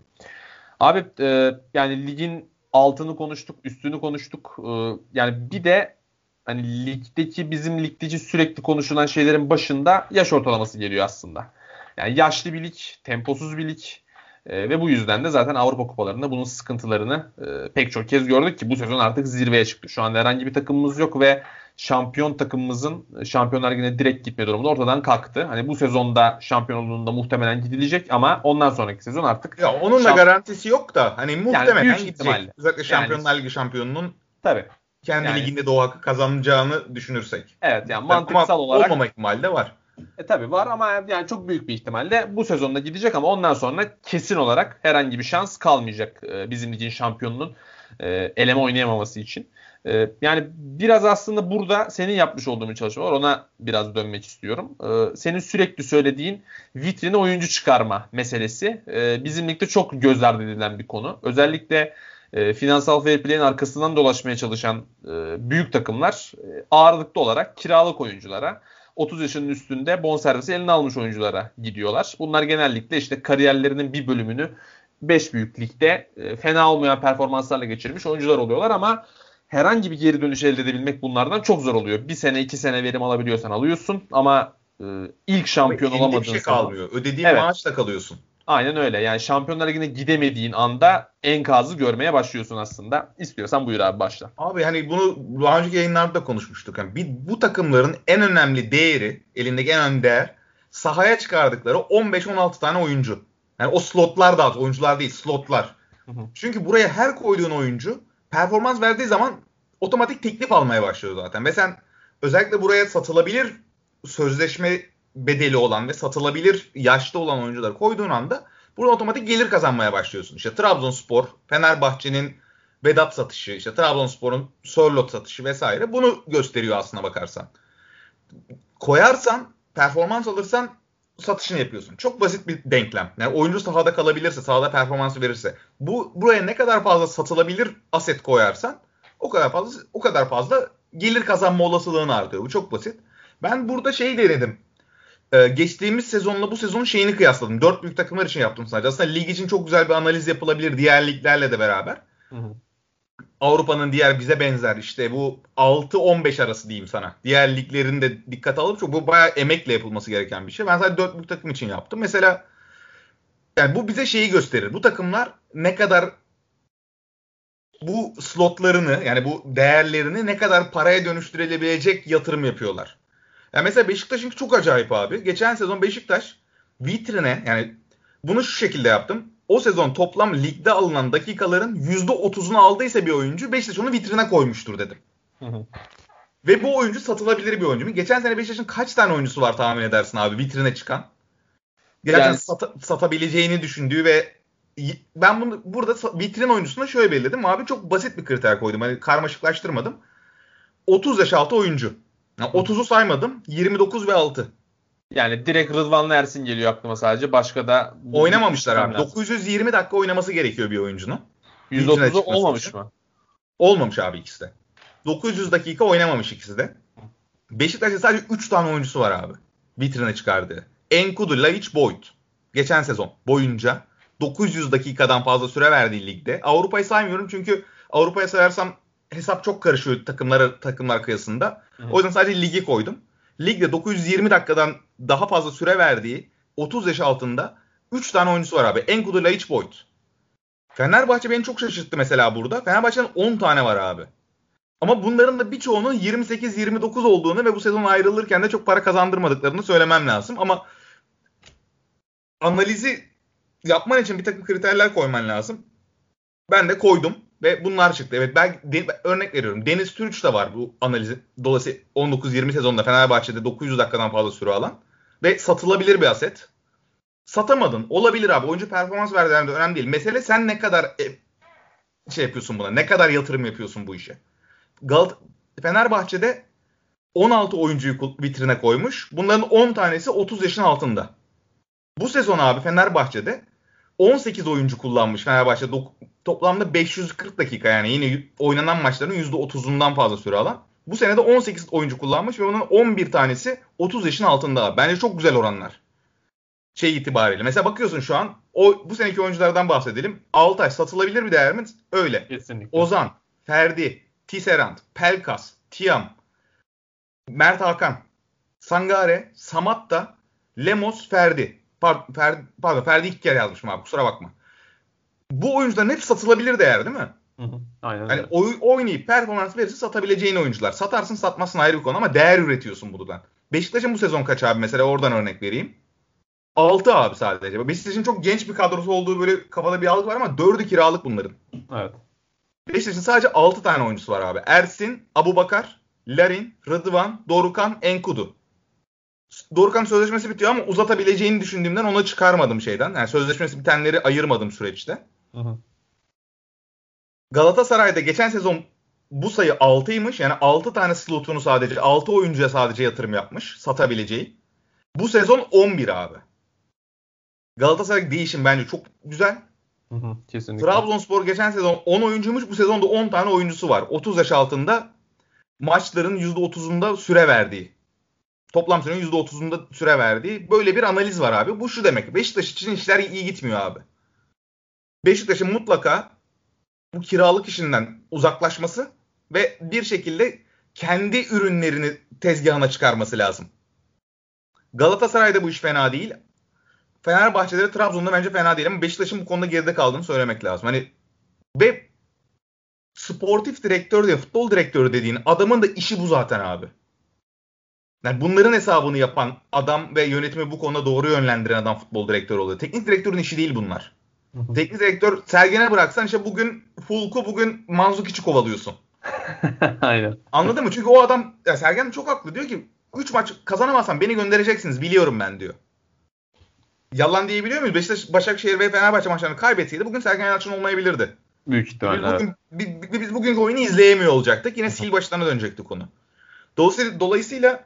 Abi e, yani ligin altını konuştuk, üstünü konuştuk. E, yani bir de hani ligdeki bizim ligdeki sürekli konuşulan şeylerin başında yaş ortalaması geliyor aslında. Yani yaşlı bir lig, temposuz bir lig. E, ve bu yüzden de zaten Avrupa kupalarında bunun sıkıntılarını e, pek çok kez gördük ki bu sezon artık zirveye çıktı. Şu anda herhangi bir takımımız yok ve şampiyon takımımızın Şampiyonlar Ligi'ne direkt gitme durumunda ortadan kalktı. Hani bu sezonda şampiyonluğunda muhtemelen gidilecek ama ondan sonraki sezon artık Ya onun da Şamp- garantisi yok da hani muhtemelen büyük gidecek. ihtimalle. Özellikle Yani- Şampiyonlar Ligi şampiyonunun tabii. Kendi Yani- liginde de o hakkı kazanacağını düşünürsek. Evet yani Ama mantıksal olarak olmama ihtimali de var. E tabi var ama yani çok büyük bir ihtimalle bu sezonda gidecek ama ondan sonra kesin olarak herhangi bir şans kalmayacak e, bizim ligin şampiyonunun e, eleme oynayamaması için. E, yani biraz aslında burada senin yapmış olduğun bir çalışma var. Ona biraz dönmek istiyorum. Senin sürekli söylediğin vitrine oyuncu çıkarma meselesi bizim ligde çok göz ardı edilen bir konu. Özellikle e, finansal fair play'in arkasından dolaşmaya çalışan e, büyük takımlar e, ağırlıklı olarak kiralık oyunculara 30 yaşının üstünde bonservisi eline almış oyunculara gidiyorlar. Bunlar genellikle işte kariyerlerinin bir bölümünü 5 büyük ligde e, fena olmayan performanslarla geçirmiş oyuncular oluyorlar ama herhangi bir geri dönüş elde edebilmek bunlardan çok zor oluyor. Bir sene iki sene verim alabiliyorsan alıyorsun ama e, ilk şampiyon Elinde olamadığın bir şey kalmıyor. Ödediğin Evet. maaşla kalıyorsun. Aynen öyle. Yani Şampiyonlar Ligi'ne gidemediğin anda enkazı görmeye başlıyorsun aslında. İstiyorsan buyur abi başla. Abi hani bunu daha önceki yayınlarda da konuşmuştuk. Yani bir, bu takımların en önemli değeri, elindeki en önemli değer sahaya çıkardıkları 15-16 tane oyuncu. Yani o slotlar da oyuncular değil slotlar. Hı hı. Çünkü buraya her koyduğun oyuncu performans verdiği zaman otomatik teklif almaya başlıyor zaten. Ve sen özellikle buraya satılabilir sözleşme bedeli olan ve satılabilir yaşta olan oyuncuları koyduğun anda burada otomatik gelir kazanmaya başlıyorsun. İşte Trabzonspor, Fenerbahçe'nin Vedat satışı, işte Trabzonspor'un Sörlot satışı vesaire bunu gösteriyor aslına bakarsan. Koyarsan, performans alırsan satışını yapıyorsun. Çok basit bir denklem. Yani oyuncu sahada kalabilirse, sahada performansı verirse, bu buraya ne kadar fazla satılabilir aset koyarsan o kadar fazla o kadar fazla gelir kazanma olasılığın artıyor. Bu çok basit. Ben burada şey denedim. Ee, geçtiğimiz sezonla bu sezonun şeyini kıyasladım. Dört büyük takımlar için yaptım sadece. Aslında lig için çok güzel bir analiz yapılabilir diğer liglerle de beraber. Hı hı. Avrupa'nın diğer bize benzer işte bu 6-15 arası diyeyim sana. Diğer liglerin de dikkat alıp çok bu bayağı emekle yapılması gereken bir şey. Ben sadece 4 büyük takım için yaptım. Mesela yani bu bize şeyi gösterir. Bu takımlar ne kadar bu slotlarını yani bu değerlerini ne kadar paraya dönüştürülebilecek yatırım yapıyorlar. Yani mesela Beşiktaş'ınki çok acayip abi. Geçen sezon Beşiktaş vitrine yani bunu şu şekilde yaptım. O sezon toplam ligde alınan dakikaların %30'unu aldıysa bir oyuncu Beşiktaş onu vitrine koymuştur dedim. Ve bu oyuncu satılabilir bir oyuncu mu? Geçen sene Beşiktaş'ın kaç tane oyuncusu var tahmin edersin abi vitrine çıkan? Gerçekten Yani- sata- satabileceğini düşündüğü ve ben bunu burada vitrin oyuncusuna şöyle belirledim. Abi çok basit bir kriter koydum. Hani karmaşıklaştırmadım. 30 yaş altı oyuncu. Yani 30'u saymadım. 29 ve 6. Yani direkt Rıdvanlı Ersin geliyor aklıma sadece. Başka da Oynamamışlar abi. Lazım. 920 dakika oynaması gerekiyor bir oyuncunun. %30'u vitrine çıkması olmamış için. mı? Olmamış abi ikisi de. 900 dakika oynamamış ikisi de. Beşiktaş'ta sadece 3 tane oyuncusu var abi. Vitrine çıkardığı. Enkudu, Laiç, Boyd. Geçen sezon boyunca 900 dakikadan fazla süre verdiği ligde. Avrupa'yı saymıyorum çünkü Avrupa'ya sayarsam hesap çok karışıyor takımlar takımlar kıyasında. O yüzden sadece ligi koydum. Ligde 920 dakikadan daha fazla süre verdiği 30 yaş altında 3 tane oyuncusu var abi. Enkudu, Laiç, Boyd. Fenerbahçe beni çok şaşırttı mesela burada. Fenerbahçe'nin 10 tane var abi. Ama bunların da birçoğunun 28-29 olduğunu ve bu sezon ayrılırken de çok para kazandırmadıklarını söylemem lazım. Ama analizi yapman için bir takım kriterler koyman lazım. Ben de koydum ve bunlar çıktı. Evet ben de- örnek veriyorum. Deniz Türüç de var bu analizi. Dolayısıyla 19-20 sezonda Fenerbahçe'de 900 dakikadan fazla süre alan ve satılabilir bir aset. Satamadın. Olabilir abi. Oyuncu performans verdiğinde de önemli değil. Mesele sen ne kadar e, şey yapıyorsun buna. Ne kadar yatırım yapıyorsun bu işe. Galat Fenerbahçe'de 16 oyuncuyu vitrine koymuş. Bunların 10 tanesi 30 yaşın altında. Bu sezon abi Fenerbahçe'de 18 oyuncu kullanmış Fenerbahçe toplamda 540 dakika yani yine oynanan maçların %30'undan fazla süre alan. Bu sene de 18 oyuncu kullanmış ve onun 11 tanesi 30 yaşın altında. Bence çok güzel oranlar. Şey itibariyle. Mesela bakıyorsun şu an o bu seneki oyunculardan bahsedelim. Altay satılabilir bir değer mi? Öyle. Kesinlikle. Ozan, Ferdi, Tisserand, Pelkas, Tiam, Mert Hakan, Sangare, Samatta, Lemos, Ferdi. Pardon, Ferdi, pardon Ferdi iki kere yazmışım abi kusura bakma. Bu oyuncuların hepsi satılabilir değer değil mi? Hı hı. Aynen öyle. oy- oynayıp performans verirse satabileceğin oyuncular. Satarsın satmazsın ayrı bir konu ama değer üretiyorsun buradan. Beşiktaş'ın bu sezon kaç abi mesela oradan örnek vereyim. 6 abi sadece. Beşiktaş'ın çok genç bir kadrosu olduğu böyle kafada bir algı var ama 4'ü kiralık bunların. Evet. Beşiktaş'ın sadece 6 tane oyuncusu var abi. Ersin, Abubakar, Larin, Rıdvan, Dorukan, Enkudu. Dorukan sözleşmesi bitiyor ama uzatabileceğini düşündüğümden onu çıkarmadım şeyden. Yani sözleşmesi bitenleri ayırmadım süreçte. Hı. Galatasaray'da geçen sezon bu sayı 6'ymış. Yani 6 tane slotunu sadece 6 oyuncuya sadece yatırım yapmış satabileceği. Bu sezon 11 abi. Galatasaray değişim bence çok güzel. Hı hı. Kesinlikle. Trabzonspor geçen sezon 10 oyuncuymuş. Bu sezonda 10 tane oyuncusu var. 30 yaş altında maçların %30'unda süre verdiği. Toplam sürenin %30'unda süre verdiği. Böyle bir analiz var abi. Bu şu demek. Beşiktaş için işler iyi gitmiyor abi. Beşiktaş'ın mutlaka bu kiralık işinden uzaklaşması ve bir şekilde kendi ürünlerini tezgahına çıkarması lazım. Galatasaray'da bu iş fena değil. Fenerbahçe'de de Trabzon'da bence fena değil ama Beşiktaş'ın bu konuda geride kaldığını söylemek lazım. Hani ve sportif direktör diye futbol direktörü dediğin adamın da işi bu zaten abi. Yani bunların hesabını yapan adam ve yönetimi bu konuda doğru yönlendiren adam futbol direktörü oluyor. Teknik direktörün işi değil bunlar. Teknik direktör Sergen'e bıraksan işte bugün Fulk'u bugün Manzukic'i kovalıyorsun. (laughs) Aynen. Anladın mı? Çünkü o adam ya Sergen çok haklı. Diyor ki 3 maç kazanamazsan beni göndereceksiniz biliyorum ben diyor. Yalan diyebiliyor muyuz? Beşiktaş, Başakşehir ve Fenerbahçe maçlarını kaybetseydi bugün Sergen Yalçın olmayabilirdi. Büyük Biz, ihtimalle. evet. bugün, bi- bi- biz bugünkü oyunu izleyemiyor olacaktık. Yine sil başlarına dönecekti konu. Dolayısıyla, dolayısıyla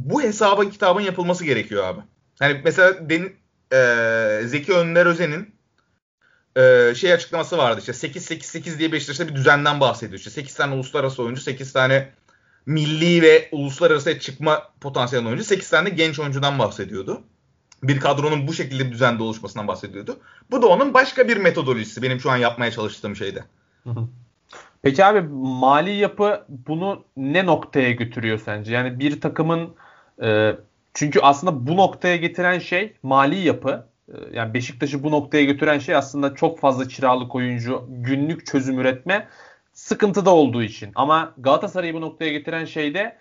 bu hesabın kitabın yapılması gerekiyor abi. Hani mesela Den, e, Zeki Önder Özen'in e, şey açıklaması vardı işte 8-8-8 diye Beşiktaş'ta bir düzenden bahsediyor. İşte 8 tane uluslararası oyuncu, 8 tane milli ve uluslararası çıkma potansiyel oyuncu, 8 tane genç oyuncudan bahsediyordu. Bir kadronun bu şekilde bir düzende oluşmasından bahsediyordu. Bu da onun başka bir metodolojisi benim şu an yapmaya çalıştığım şeyde. Peki abi mali yapı bunu ne noktaya götürüyor sence? Yani bir takımın e, çünkü aslında bu noktaya getiren şey mali yapı. E, yani Beşiktaş'ı bu noktaya götüren şey aslında çok fazla kiralık oyuncu, günlük çözüm üretme sıkıntıda olduğu için. Ama Galatasaray'ı bu noktaya getiren şey de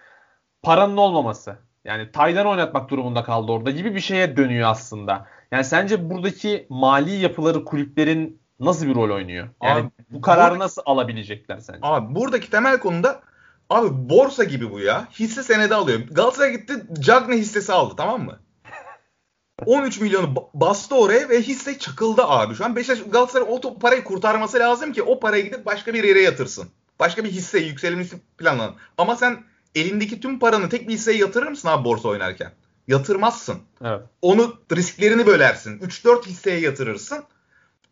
paranın olmaması. Yani Taylan oynatmak durumunda kaldı orada gibi bir şeye dönüyor aslında. Yani sence buradaki mali yapıları kulüplerin nasıl bir rol oynuyor? Yani Abi, bu kararı bu- nasıl alabilecekler sence? Abi buradaki temel konuda abi borsa gibi bu ya. Hisse senedi alıyor. Galatasaray gitti Cagne hissesi aldı tamam mı? 13 milyonu ba- bastı oraya ve hisse çakıldı abi. Şu an Beşiktaş Galatasaray o parayı kurtarması lazım ki o parayı gidip başka bir yere yatırsın. Başka bir hisse yükselmesi planlanan. Ama sen elindeki tüm paranı tek bir hisseye yatırır mısın abi borsa oynarken? Yatırmazsın. Evet. Onu risklerini bölersin. 3-4 hisseye yatırırsın.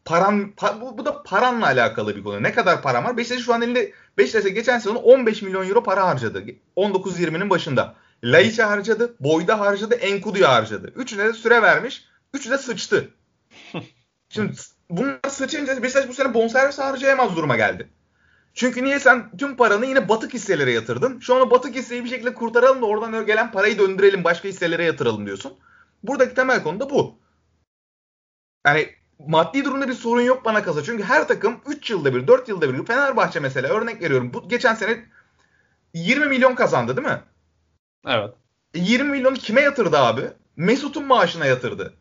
Paran pa- bu, bu da paranla alakalı bir konu. Ne kadar param var? Beşiktaş şu an elinde Beşiktaş'a geçen sezon 15 milyon euro para harcadı. 19-20'nin başında. Laiç'e harcadı, Boyda harcadı, Enkudu'ya harcadı. Üçüne de süre vermiş. Üçü de sıçtı. (laughs) Şimdi bunlar sıçınca Beşiktaş bu sene bonservis harcayamaz duruma geldi. Çünkü niye sen tüm paranı yine batık hisselere yatırdın? Şu an o batık hisseyi bir şekilde kurtaralım da oradan gelen parayı döndürelim başka hisselere yatıralım diyorsun. Buradaki temel konu da bu. Yani maddi durumda bir sorun yok bana kalsa. Çünkü her takım 3 yılda bir, 4 yılda bir. Fenerbahçe mesela örnek veriyorum. Bu geçen sene 20 milyon kazandı değil mi? Evet. E, 20 milyonu kime yatırdı abi? Mesut'un maaşına yatırdı.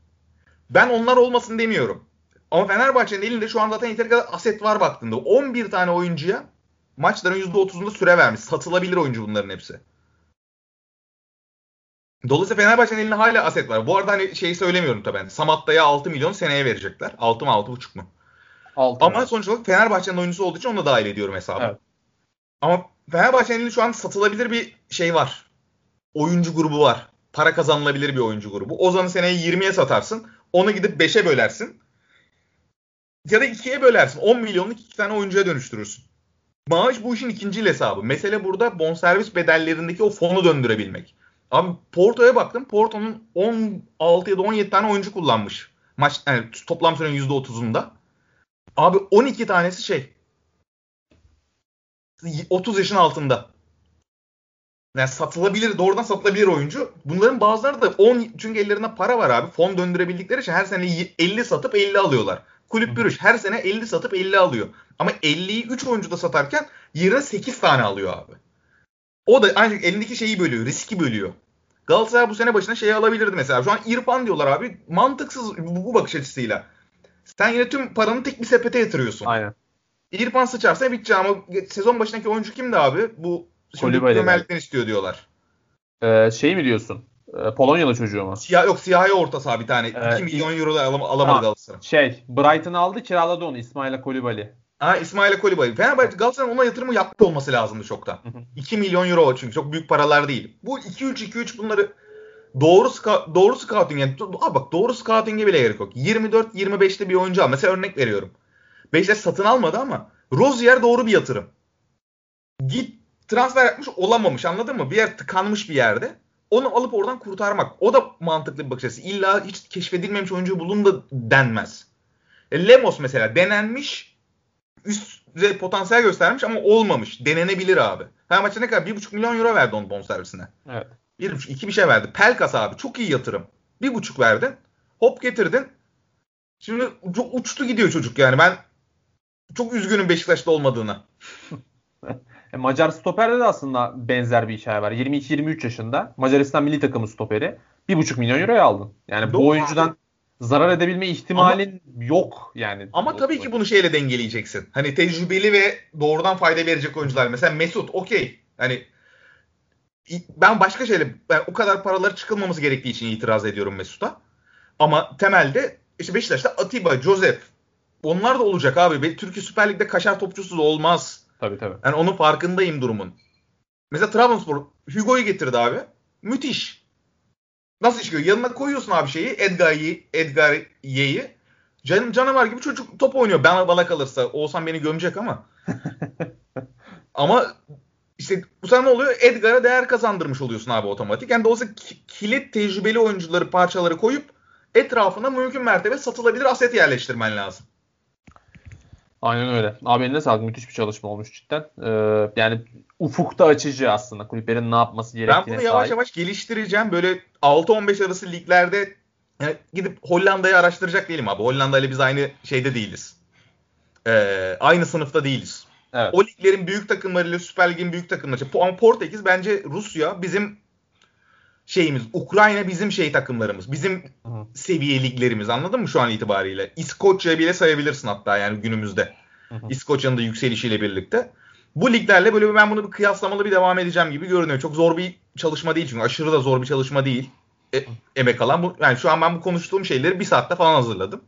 Ben onlar olmasın demiyorum. Ama Fenerbahçe'nin elinde şu an zaten yeteri kadar aset var baktığında. 11 tane oyuncuya maçların %30'unda süre vermiş. Satılabilir oyuncu bunların hepsi. Dolayısıyla Fenerbahçe'nin elinde hala aset var. Bu arada hani şeyi söylemiyorum tabii. ben. Samatta'ya 6 milyon seneye verecekler. 6 mı 6,5 mu? Altı Ama var. sonuç olarak Fenerbahçe'nin oyuncusu olduğu için onu da dahil ediyorum hesaba. Evet. Ama Fenerbahçe'nin elinde şu an satılabilir bir şey var. Oyuncu grubu var. Para kazanılabilir bir oyuncu grubu. Ozan'ı seneye 20'ye satarsın. Onu gidip 5'e bölersin. Ya da 2'ye bölersin. 10 milyonluk iki tane oyuncuya dönüştürürsün. Maaş bu işin ikinci hesabı. Mesele burada bonservis bedellerindeki o fonu döndürebilmek. Abi Porto'ya baktım. Porto'nun 16 ya da 17 tane oyuncu kullanmış. Maç yani toplam sürenin %30'unda. Abi 12 tanesi şey 30 yaşın altında. Yani satılabilir, doğrudan satılabilir oyuncu. Bunların bazıları da 10 çünkü ellerinde para var abi. Fon döndürebildikleri için her sene 50 satıp 50 alıyorlar. Kulüp bürüş her sene 50 satıp 50 alıyor. Ama 50'yi 3 oyuncuda satarken yerine 8 tane alıyor abi. O da ancak elindeki şeyi bölüyor, riski bölüyor. Galatasaray bu sene başına şeyi alabilirdi mesela. Şu an İrfan diyorlar abi. Mantıksız bu, bakış açısıyla. Sen yine tüm paranı tek bir sepete yatırıyorsun. Aynen. İrfan sıçarsa bitecek ama sezon başındaki oyuncu kimdi abi? Bu Ömerlikten istiyor diyorlar. Ee, şey mi diyorsun? Ee, Polonyalı çocuğu mu? Siyah yok siyahi orta saha bir tane. 2 Evet, milyon euro alam- alamadı Tamam. Galatasaray. Şey, Brighton aldı kiraladı onu İsmail Kolibali. Ha İsmail Kolibali. Fenerbahçe Galatasaray'ın ona yatırımı yapmış olması lazımdı çoktan. Hı hı. 2 milyon euro çünkü çok büyük paralar değil. Bu 2-3 2-3 bunları doğru ska- doğru scouting yani abi bak doğru scouting'e bile gerek yok. 24 25'te bir oyuncu al. Mesela örnek veriyorum. Beşiktaş satın almadı ama Rozier doğru bir yatırım. Git transfer yapmış olamamış anladın mı? Bir yer tıkanmış bir yerde. Onu alıp oradan kurtarmak. O da mantıklı bir bakış açısı. İlla hiç keşfedilmemiş oyuncu bulun da denmez. E, Lemos mesela denenmiş üst düzey potansiyel göstermiş ama olmamış. Denenebilir abi. Her maçta ne kadar? 1,5 milyon euro verdi onun bonservisine. Evet. 1,5 2 bir şey verdi. Pelkas abi çok iyi yatırım. 1,5 verdin. Hop getirdin. Şimdi çok uçtu gidiyor çocuk yani. Ben çok üzgünüm Beşiktaş'ta olmadığına. (laughs) E, Macar stoperde de aslında benzer bir hikaye var. 22-23 yaşında Macaristan milli takımı stoperi 1,5 milyon euroya aldın. Yani Doğru bu oyuncudan zarar edebilme ihtimalin yok yani. Ama tabii ki bunu şeyle dengeleyeceksin. Hani tecrübeli ve doğrudan fayda verecek oyuncular. Mesela Mesut okey. Hani ben başka şeyle ben o kadar paraları çıkılmaması gerektiği için itiraz ediyorum Mesut'a. Ama temelde işte Beşiktaş'ta Atiba, Joseph onlar da olacak abi. Türkiye Süper Lig'de kaşar topçusuz olmaz. Tabii tabii. Yani onun farkındayım durumun. Mesela Trabzonspor Hugo'yu getirdi abi. Müthiş. Nasıl çıkıyor? Yanına koyuyorsun abi şeyi. Edgar, Ye- Edgar Ye'yi. Can, canavar gibi çocuk top oynuyor. Ben bana kalırsa. Olsam beni gömecek ama. (laughs) ama işte bu sefer ne oluyor? Edgar'a değer kazandırmış oluyorsun abi otomatik. Yani dolayısıyla ki- kilit tecrübeli oyuncuları parçaları koyup etrafına mümkün mertebe satılabilir aset yerleştirmen lazım. Aynen öyle. Abi eline sağlık. Müthiş bir çalışma olmuş cidden. Ee, yani ufukta açıcı aslında kulüplerin ne yapması Ben gerektiğine bunu yavaş dair. yavaş geliştireceğim. Böyle 6-15 arası liglerde Yani gidip Hollanda'yı araştıracak değilim abi. Hollanda ile biz aynı şeyde değiliz. Ee, aynı sınıfta değiliz. Evet. O liglerin büyük takımlarıyla Süper Lig'in büyük takımları. Ama Portekiz bence Rusya bizim şeyimiz. Ukrayna bizim şey takımlarımız. Bizim Hı seviye liglerimiz anladın mı şu an itibariyle? İskoçya bile sayabilirsin hatta yani günümüzde. İskoçya'nın da yükselişiyle birlikte. Bu liglerle böyle ben bunu bir kıyaslamalı bir devam edeceğim gibi görünüyor. Çok zor bir çalışma değil çünkü aşırı da zor bir çalışma değil. E, emek alan. Bu, yani şu an ben bu konuştuğum şeyleri bir saatte falan hazırladım.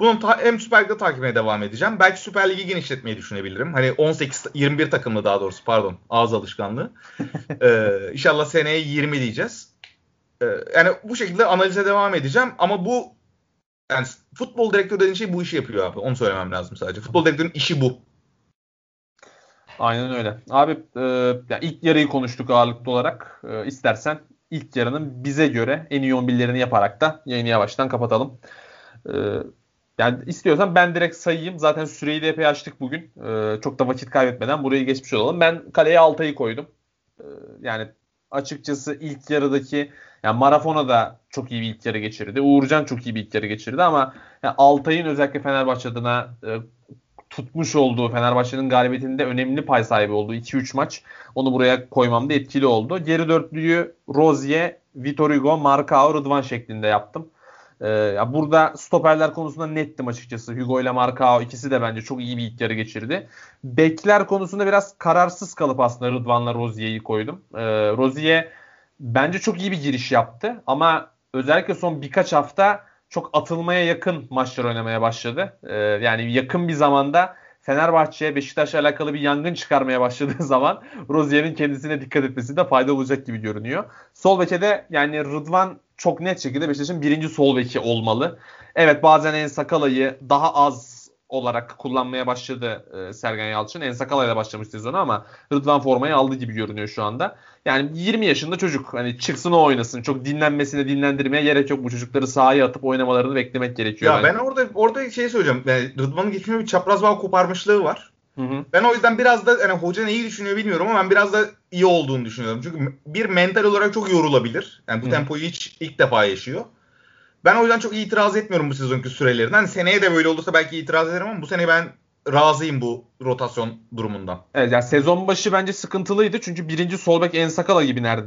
Bunun ta- hem Süper Lig'de takibine devam edeceğim. Belki Süper Lig'i genişletmeyi düşünebilirim. Hani 18 21 takımlı daha doğrusu pardon. Ağız alışkanlığı. (laughs) ee, inşallah seneye 20 diyeceğiz. Ee, yani bu şekilde analize devam edeceğim ama bu yani futbol direktörü dediğin şey bu işi yapıyor abi. Onu söylemem lazım sadece. Futbol direktörünün işi bu. Aynen öyle. Abi e, ya ilk yarıyı konuştuk ağırlıklı olarak. E, istersen ilk yarının bize göre en iyi 11'lerini yaparak da yayını yavaştan kapatalım. E, yani istiyorsan ben direkt sayayım. Zaten süreyi de epey açtık bugün. E, çok da vakit kaybetmeden burayı geçmiş olalım. Ben kaleye Altay'ı koydum. E, yani açıkçası ilk yarıdaki yani Marafona da çok iyi bir ilk yarı geçirdi. Uğurcan çok iyi bir ilk yarı geçirdi ama yani Altay'ın özellikle Fenerbahçe adına e, tutmuş olduğu Fenerbahçe'nin galibiyetinde önemli pay sahibi olduğu 2-3 maç onu buraya koymamda etkili oldu. Geri dörtlüyü Rozier, Vitor Hugo, Marcao, Rıdvan şeklinde yaptım. Ee, ya burada stoperler konusunda nettim açıkçası. Hugo ile Marcao ikisi de bence çok iyi bir ilk yarı geçirdi. Bekler konusunda biraz kararsız kalıp aslında Rıdvan'la Rozier'i koydum. Ee, Rozier bence çok iyi bir giriş yaptı ama özellikle son birkaç hafta çok atılmaya yakın maçlar oynamaya başladı. Ee, yani yakın bir zamanda Fenerbahçe Beşiktaş'la alakalı bir yangın çıkarmaya başladığı (laughs) zaman Rozier'in kendisine dikkat etmesi de fayda olacak gibi görünüyor. Sol beke de yani Rıdvan çok net şekilde Beşiktaş'ın birinci sol beki olmalı. Evet bazen En Sakala'yı daha az olarak kullanmaya başladı e, Sergen Yalçın. En Sakala'yla başlamış sezonu ama Rıdvan formayı aldı gibi görünüyor şu anda. Yani 20 yaşında çocuk. Hani çıksın o oynasın. Çok dinlenmesine dinlendirmeye gerek yok. Bu çocukları sahaya atıp oynamalarını beklemek gerekiyor. Ya bence. ben orada orada şey söyleyeceğim. Yani Rıdvan'ın geçmişinde bir çapraz bağ koparmışlığı var. Hı hı. Ben o yüzden biraz da hani hoca neyi düşünüyor bilmiyorum ama ben biraz da iyi olduğunu düşünüyorum. Çünkü bir mental olarak çok yorulabilir. Yani bu Hı. tempoyu hiç ilk defa yaşıyor. Ben o yüzden çok itiraz etmiyorum bu sezonki sürelerinden. Hani seneye de böyle olursa belki itiraz ederim ama bu sene ben razıyım bu rotasyon durumundan. Evet yani sezon başı bence sıkıntılıydı. Çünkü birinci sol bek Ensakala gibi nerede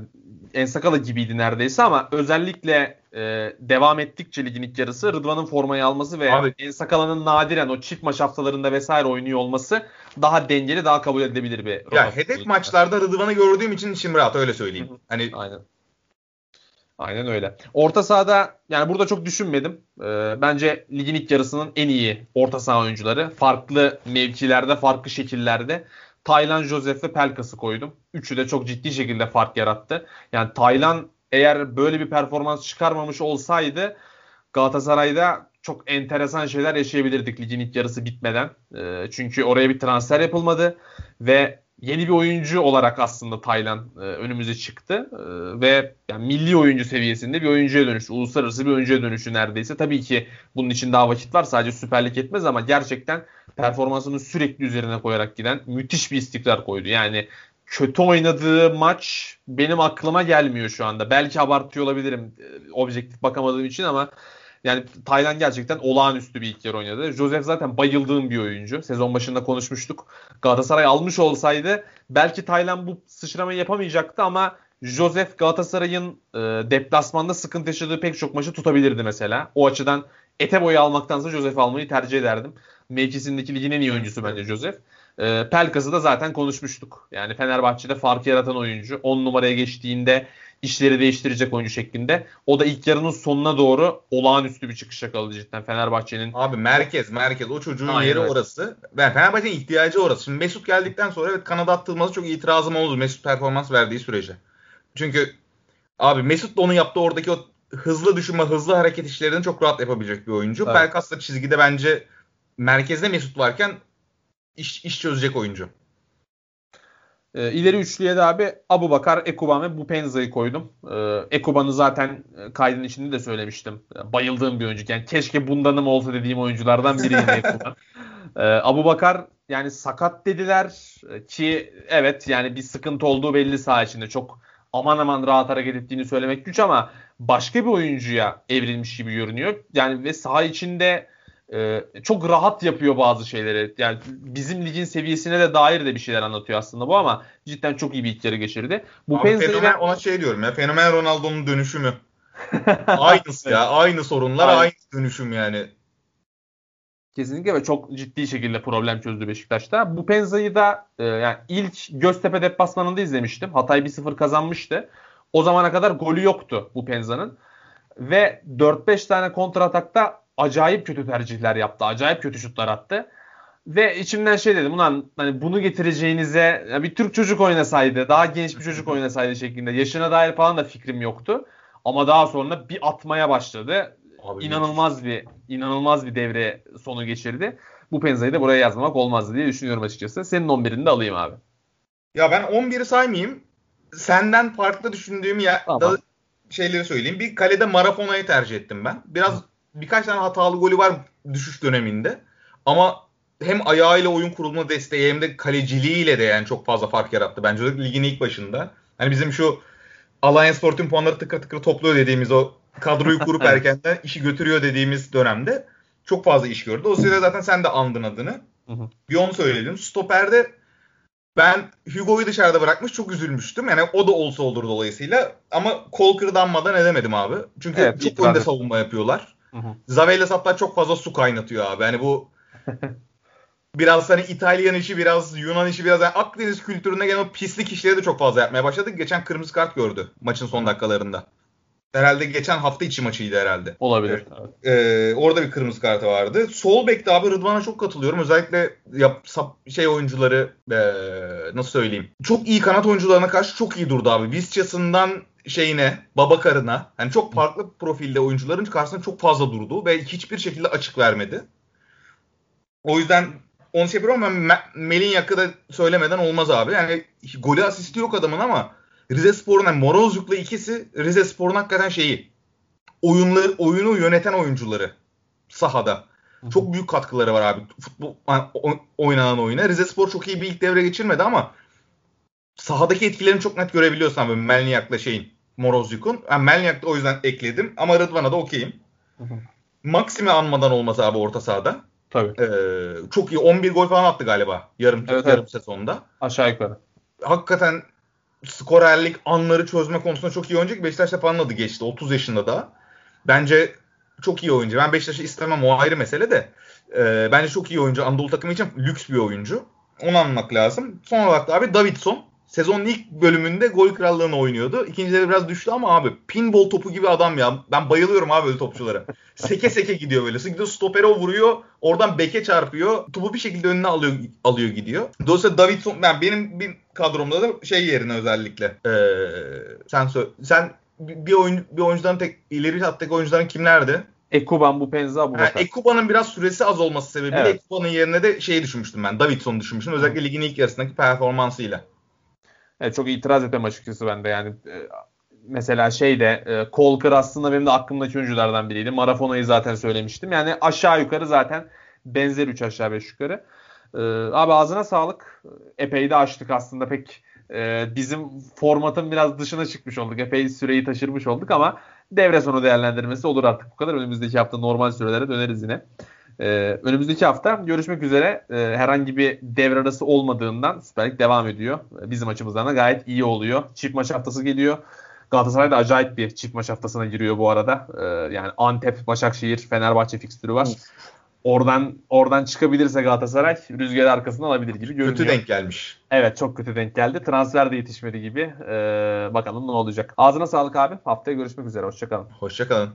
Ensakala gibiydi neredeyse ama özellikle e, devam ettikçe ligin ilk yarısı Rıdvan'ın formayı alması ve Abi- Ensakala'nın nadiren o çift maç haftalarında vesaire oynuyor olması daha dengeli, daha kabul edilebilir bir Ya hedef oldu. maçlarda Rıdvan'ı gördüğüm için içim rahat öyle söyleyeyim. Hı hı. Hani Aynen. Aynen öyle. Orta sahada yani burada çok düşünmedim. Ee, bence ligin ilk yarısının en iyi orta saha oyuncuları. Farklı mevkilerde, farklı şekillerde. Taylan, Joseph ve Pelkas'ı koydum. Üçü de çok ciddi şekilde fark yarattı. Yani Taylan eğer böyle bir performans çıkarmamış olsaydı Galatasaray'da çok enteresan şeyler yaşayabilirdik ligin ilk yarısı bitmeden. Ee, çünkü oraya bir transfer yapılmadı ve yeni bir oyuncu olarak aslında Taylan e, önümüze çıktı E, ve yani milli oyuncu seviyesinde bir oyuncuya dönüştü. Uluslararası bir oyuncuya dönüştü neredeyse. Tabii ki bunun için daha vakit var. Sadece Süper Lig etmez ama gerçekten performansını sürekli üzerine koyarak giden müthiş bir istikrar koydu. Yani kötü oynadığı maç benim aklıma gelmiyor şu anda. Belki abartıyor olabilirim e, objektif bakamadığım için ama yani Taylan gerçekten olağanüstü bir ilk yarı oynadı. Joseph zaten bayıldığım bir oyuncu. Sezon başında konuşmuştuk. Galatasaray almış olsaydı belki Taylan bu sıçramayı yapamayacaktı ama Joseph Galatasaray'ın e, deplasmanda sıkıntı yaşadığı pek çok maçı tutabilirdi mesela. O açıdan ete boyu almaktansa Joseph almayı tercih ederdim. Mevkisindeki ligin en iyi oyuncusu bence Joseph. E, Pelkas'ı da zaten konuşmuştuk. Yani Fenerbahçe'de fark yaratan oyuncu. 10 numaraya geçtiğinde işleri değiştirecek oyuncu şeklinde. O da ilk yarının sonuna doğru olağanüstü bir çıkış yakaladı cidden Fenerbahçe'nin. Abi merkez merkez o çocuğun Aynen yeri orası. Ben Fenerbahçe'nin ihtiyacı orası. Şimdi Mesut geldikten sonra evet kanada attırılması çok itirazım oldu Mesut performans verdiği sürece. Çünkü abi Mesut da onu yaptı oradaki o hızlı düşünme, hızlı hareket işlerini çok rahat yapabilecek bir oyuncu. Evet. Pelkas da çizgide bence merkezde Mesut varken iş, iş çözecek oyuncu. E, ileri üçlüye de abi Abu Bakar, Ekuban ve Bupenza'yı koydum. E, Ekuban'ı zaten e, kaydın içinde de söylemiştim. E, Bayıldığım bir oyuncu. Yani keşke bundanım olsa dediğim oyunculardan biriydi (laughs) Ekuban. E, Abu Bakar yani sakat dediler E, ki evet yani bir sıkıntı olduğu belli saha içinde. Çok aman aman rahat hareket ettiğini söylemek güç ama başka bir oyuncuya evrilmiş gibi görünüyor. Yani ve saha içinde e, çok rahat yapıyor bazı şeyleri. Yani bizim ligin seviyesine de dair de bir şeyler anlatıyor aslında bu ama cidden çok iyi bir ilk yarı geçirdi. Bu Abi Penza'yı fenomen, ben- ona şey diyorum ya. Fenomen Ronaldo'nun dönüşümü. (laughs) Aynısı ya. Aynı sorunlar, Aynen. aynı dönüşüm yani. Kesinlikle ve çok ciddi şekilde problem çözdü Beşiktaş'ta. Bu Penza'yı da e, yani ilk Göztepe deplasmanında izlemiştim. Hatay 1-0 kazanmıştı. O zamana kadar golü yoktu bu Penza'nın. Ve 4-5 tane kontratakta acayip kötü tercihler yaptı. Acayip kötü şutlar attı. Ve içimden şey dedim ulan hani bunu getireceğinize bir Türk çocuk oynasaydı, daha genç bir çocuk oynasaydı şeklinde. Yaşına dair falan da fikrim yoktu. Ama daha sonra bir atmaya başladı. Abi İnanılmaz bir inanılmaz bir devre sonu geçirdi. Bu Penza'yı da buraya yazmamak olmazdı diye düşünüyorum açıkçası. Senin 11'ini de alayım abi. Ya ben 11'i saymayayım. Senden farklı düşündüğüm ya Tamam. da şeyleri söyleyeyim. Bir kalede Marafona'yı tercih ettim ben. Biraz birkaç tane hatalı golü var düşüş döneminde. Ama hem ayağıyla oyun kurulma desteği hem de kaleciliğiyle de yani çok fazla fark yarattı. Bence özellikle ligin ilk başında. Hani bizim şu Alliance Spor tüm puanları tıkır tıkır topluyor dediğimiz o kadroyu (laughs) kurup erkenden işi götürüyor dediğimiz dönemde çok fazla iş gördü. O sırada zaten sen de andın adını. Bir onu söyledim. Stoper'de ben Hugo'yu dışarıda bırakmış çok üzülmüştüm. Yani o da olsa olur dolayısıyla. Ama kol kırdanmadan edemedim abi. Çünkü Evet, çok önde savunma yapıyorlar. Zavellas hatta çok fazla su kaynatıyor abi. Yani bu (laughs) biraz hani İtalyan işi biraz Yunan işi biraz yani Akdeniz kültüründe gelen o pislik işleri de çok fazla yapmaya başladı. Geçen kırmızı kart gördü maçın son dakikalarında. Herhalde geçen hafta içi maçıydı herhalde. Olabilir. Ee, orada bir kırmızı kartı vardı. Sol bekte abi Rıdvan'a çok katılıyorum. Özellikle yap, sap- şey oyuncuları ee, nasıl söyleyeyim. Çok iyi kanat oyuncularına karşı çok iyi durdu abi. Visca'sından şeyine, Babakar'ına hani çok farklı profilde oyuncuların karşısında çok fazla durdu ve hiçbir şekilde açık vermedi. O yüzden onu şey yapıyorum ama Me- Melinyak'ı da söylemeden olmaz abi. Yani golü asisti yok adamın ama Rize Spor'un yani Morozcuk'la ikisi Rize Spor'un hakikaten şeyi oyunları oyunu yöneten oyuncuları sahada. Çok büyük katkıları var abi. Futbol yani oynanan oyuna. Rize Spor çok iyi bir ilk devre geçirmedi ama sahadaki etkilerini çok net görebiliyorsun abi Melniak'la şeyin Morozcuk'un. Yani Melniak'ta o yüzden ekledim ama Rıdvan'a da okeyim. Maxim'i anmadan olmaz abi orta sahada. Tabii. Ee, çok iyi 11 gol falan attı galiba yarım Evet, yarım evet. sezonda. Aşağı yukarı. Hakikaten skorerlik anları çözme konusunda çok iyi oyuncu Beşiktaş'ta falan adı geçti. 30 yaşında da. Bence çok iyi oyuncu. Ben Beşiktaş'ı istemem o ayrı mesele de. Ee, bence çok iyi oyuncu. Anadolu takımı için lüks bir oyuncu. Onu anlamak lazım. Son olarak da abi Davidson. Sezonun ilk bölümünde gol krallığını oynuyordu. İkincide biraz düştü ama abi pinball topu gibi adam ya. Ben bayılıyorum abi öyle topçulara. Seke seke gidiyor böyle. Gidiyor stopere vuruyor. Oradan beke çarpıyor. Topu bir şekilde önüne alıyor alıyor gidiyor. Dolayısıyla Davidson ben benim bir kadromda da şey yerine özellikle ee, sen sö- sen bir oyun bir oyuncudan tek ileri hattaki oyuncuların kimlerdi? Ekuban, bu Penza, Ha, Abubakar. Ekuba'nın biraz süresi az olması sebebiyle Evet. Ekuba'nın yerine de şeyi düşünmüştüm ben. Davidson'u düşünmüştüm. Özellikle ligin ilk yarısındaki performansıyla. Evet, çok itiraz etmem açıkçası ben de yani. E, Mesela şeyde e, Kolkır aslında benim de aklımdaki oyunculardan biriydi. Marafona'yı zaten söylemiştim. Yani aşağı yukarı zaten benzer 3 aşağı 5 yukarı. E, abi ağzına sağlık. Epey de açtık aslında pek e, bizim formatın biraz dışına çıkmış olduk. Epey süreyi taşırmış olduk ama devre sonu değerlendirmesi olur artık bu kadar. Önümüzdeki hafta normal sürelere döneriz yine. Ee, önümüzdeki hafta görüşmek üzere. Ee, herhangi bir devre arası olmadığından Süper Lig devam ediyor. Bizim açımızdan da gayet iyi oluyor. Çift maç haftası geliyor. Galatasaray da acayip bir çift maç haftasına giriyor bu arada. Ee, yani Antep, Başakşehir, Fenerbahçe fikstürü var. Oradan oradan çıkabilirse Galatasaray rüzgarı arkasından alabilir gibi görünüyor. Kötü denk gelmiş. Evet çok kötü denk geldi. Transfer de yetişmedi gibi. Ee, bakalım ne olacak. Ağzına sağlık abi. Haftaya görüşmek üzere. Hoşçakalın. Hoşçakalın.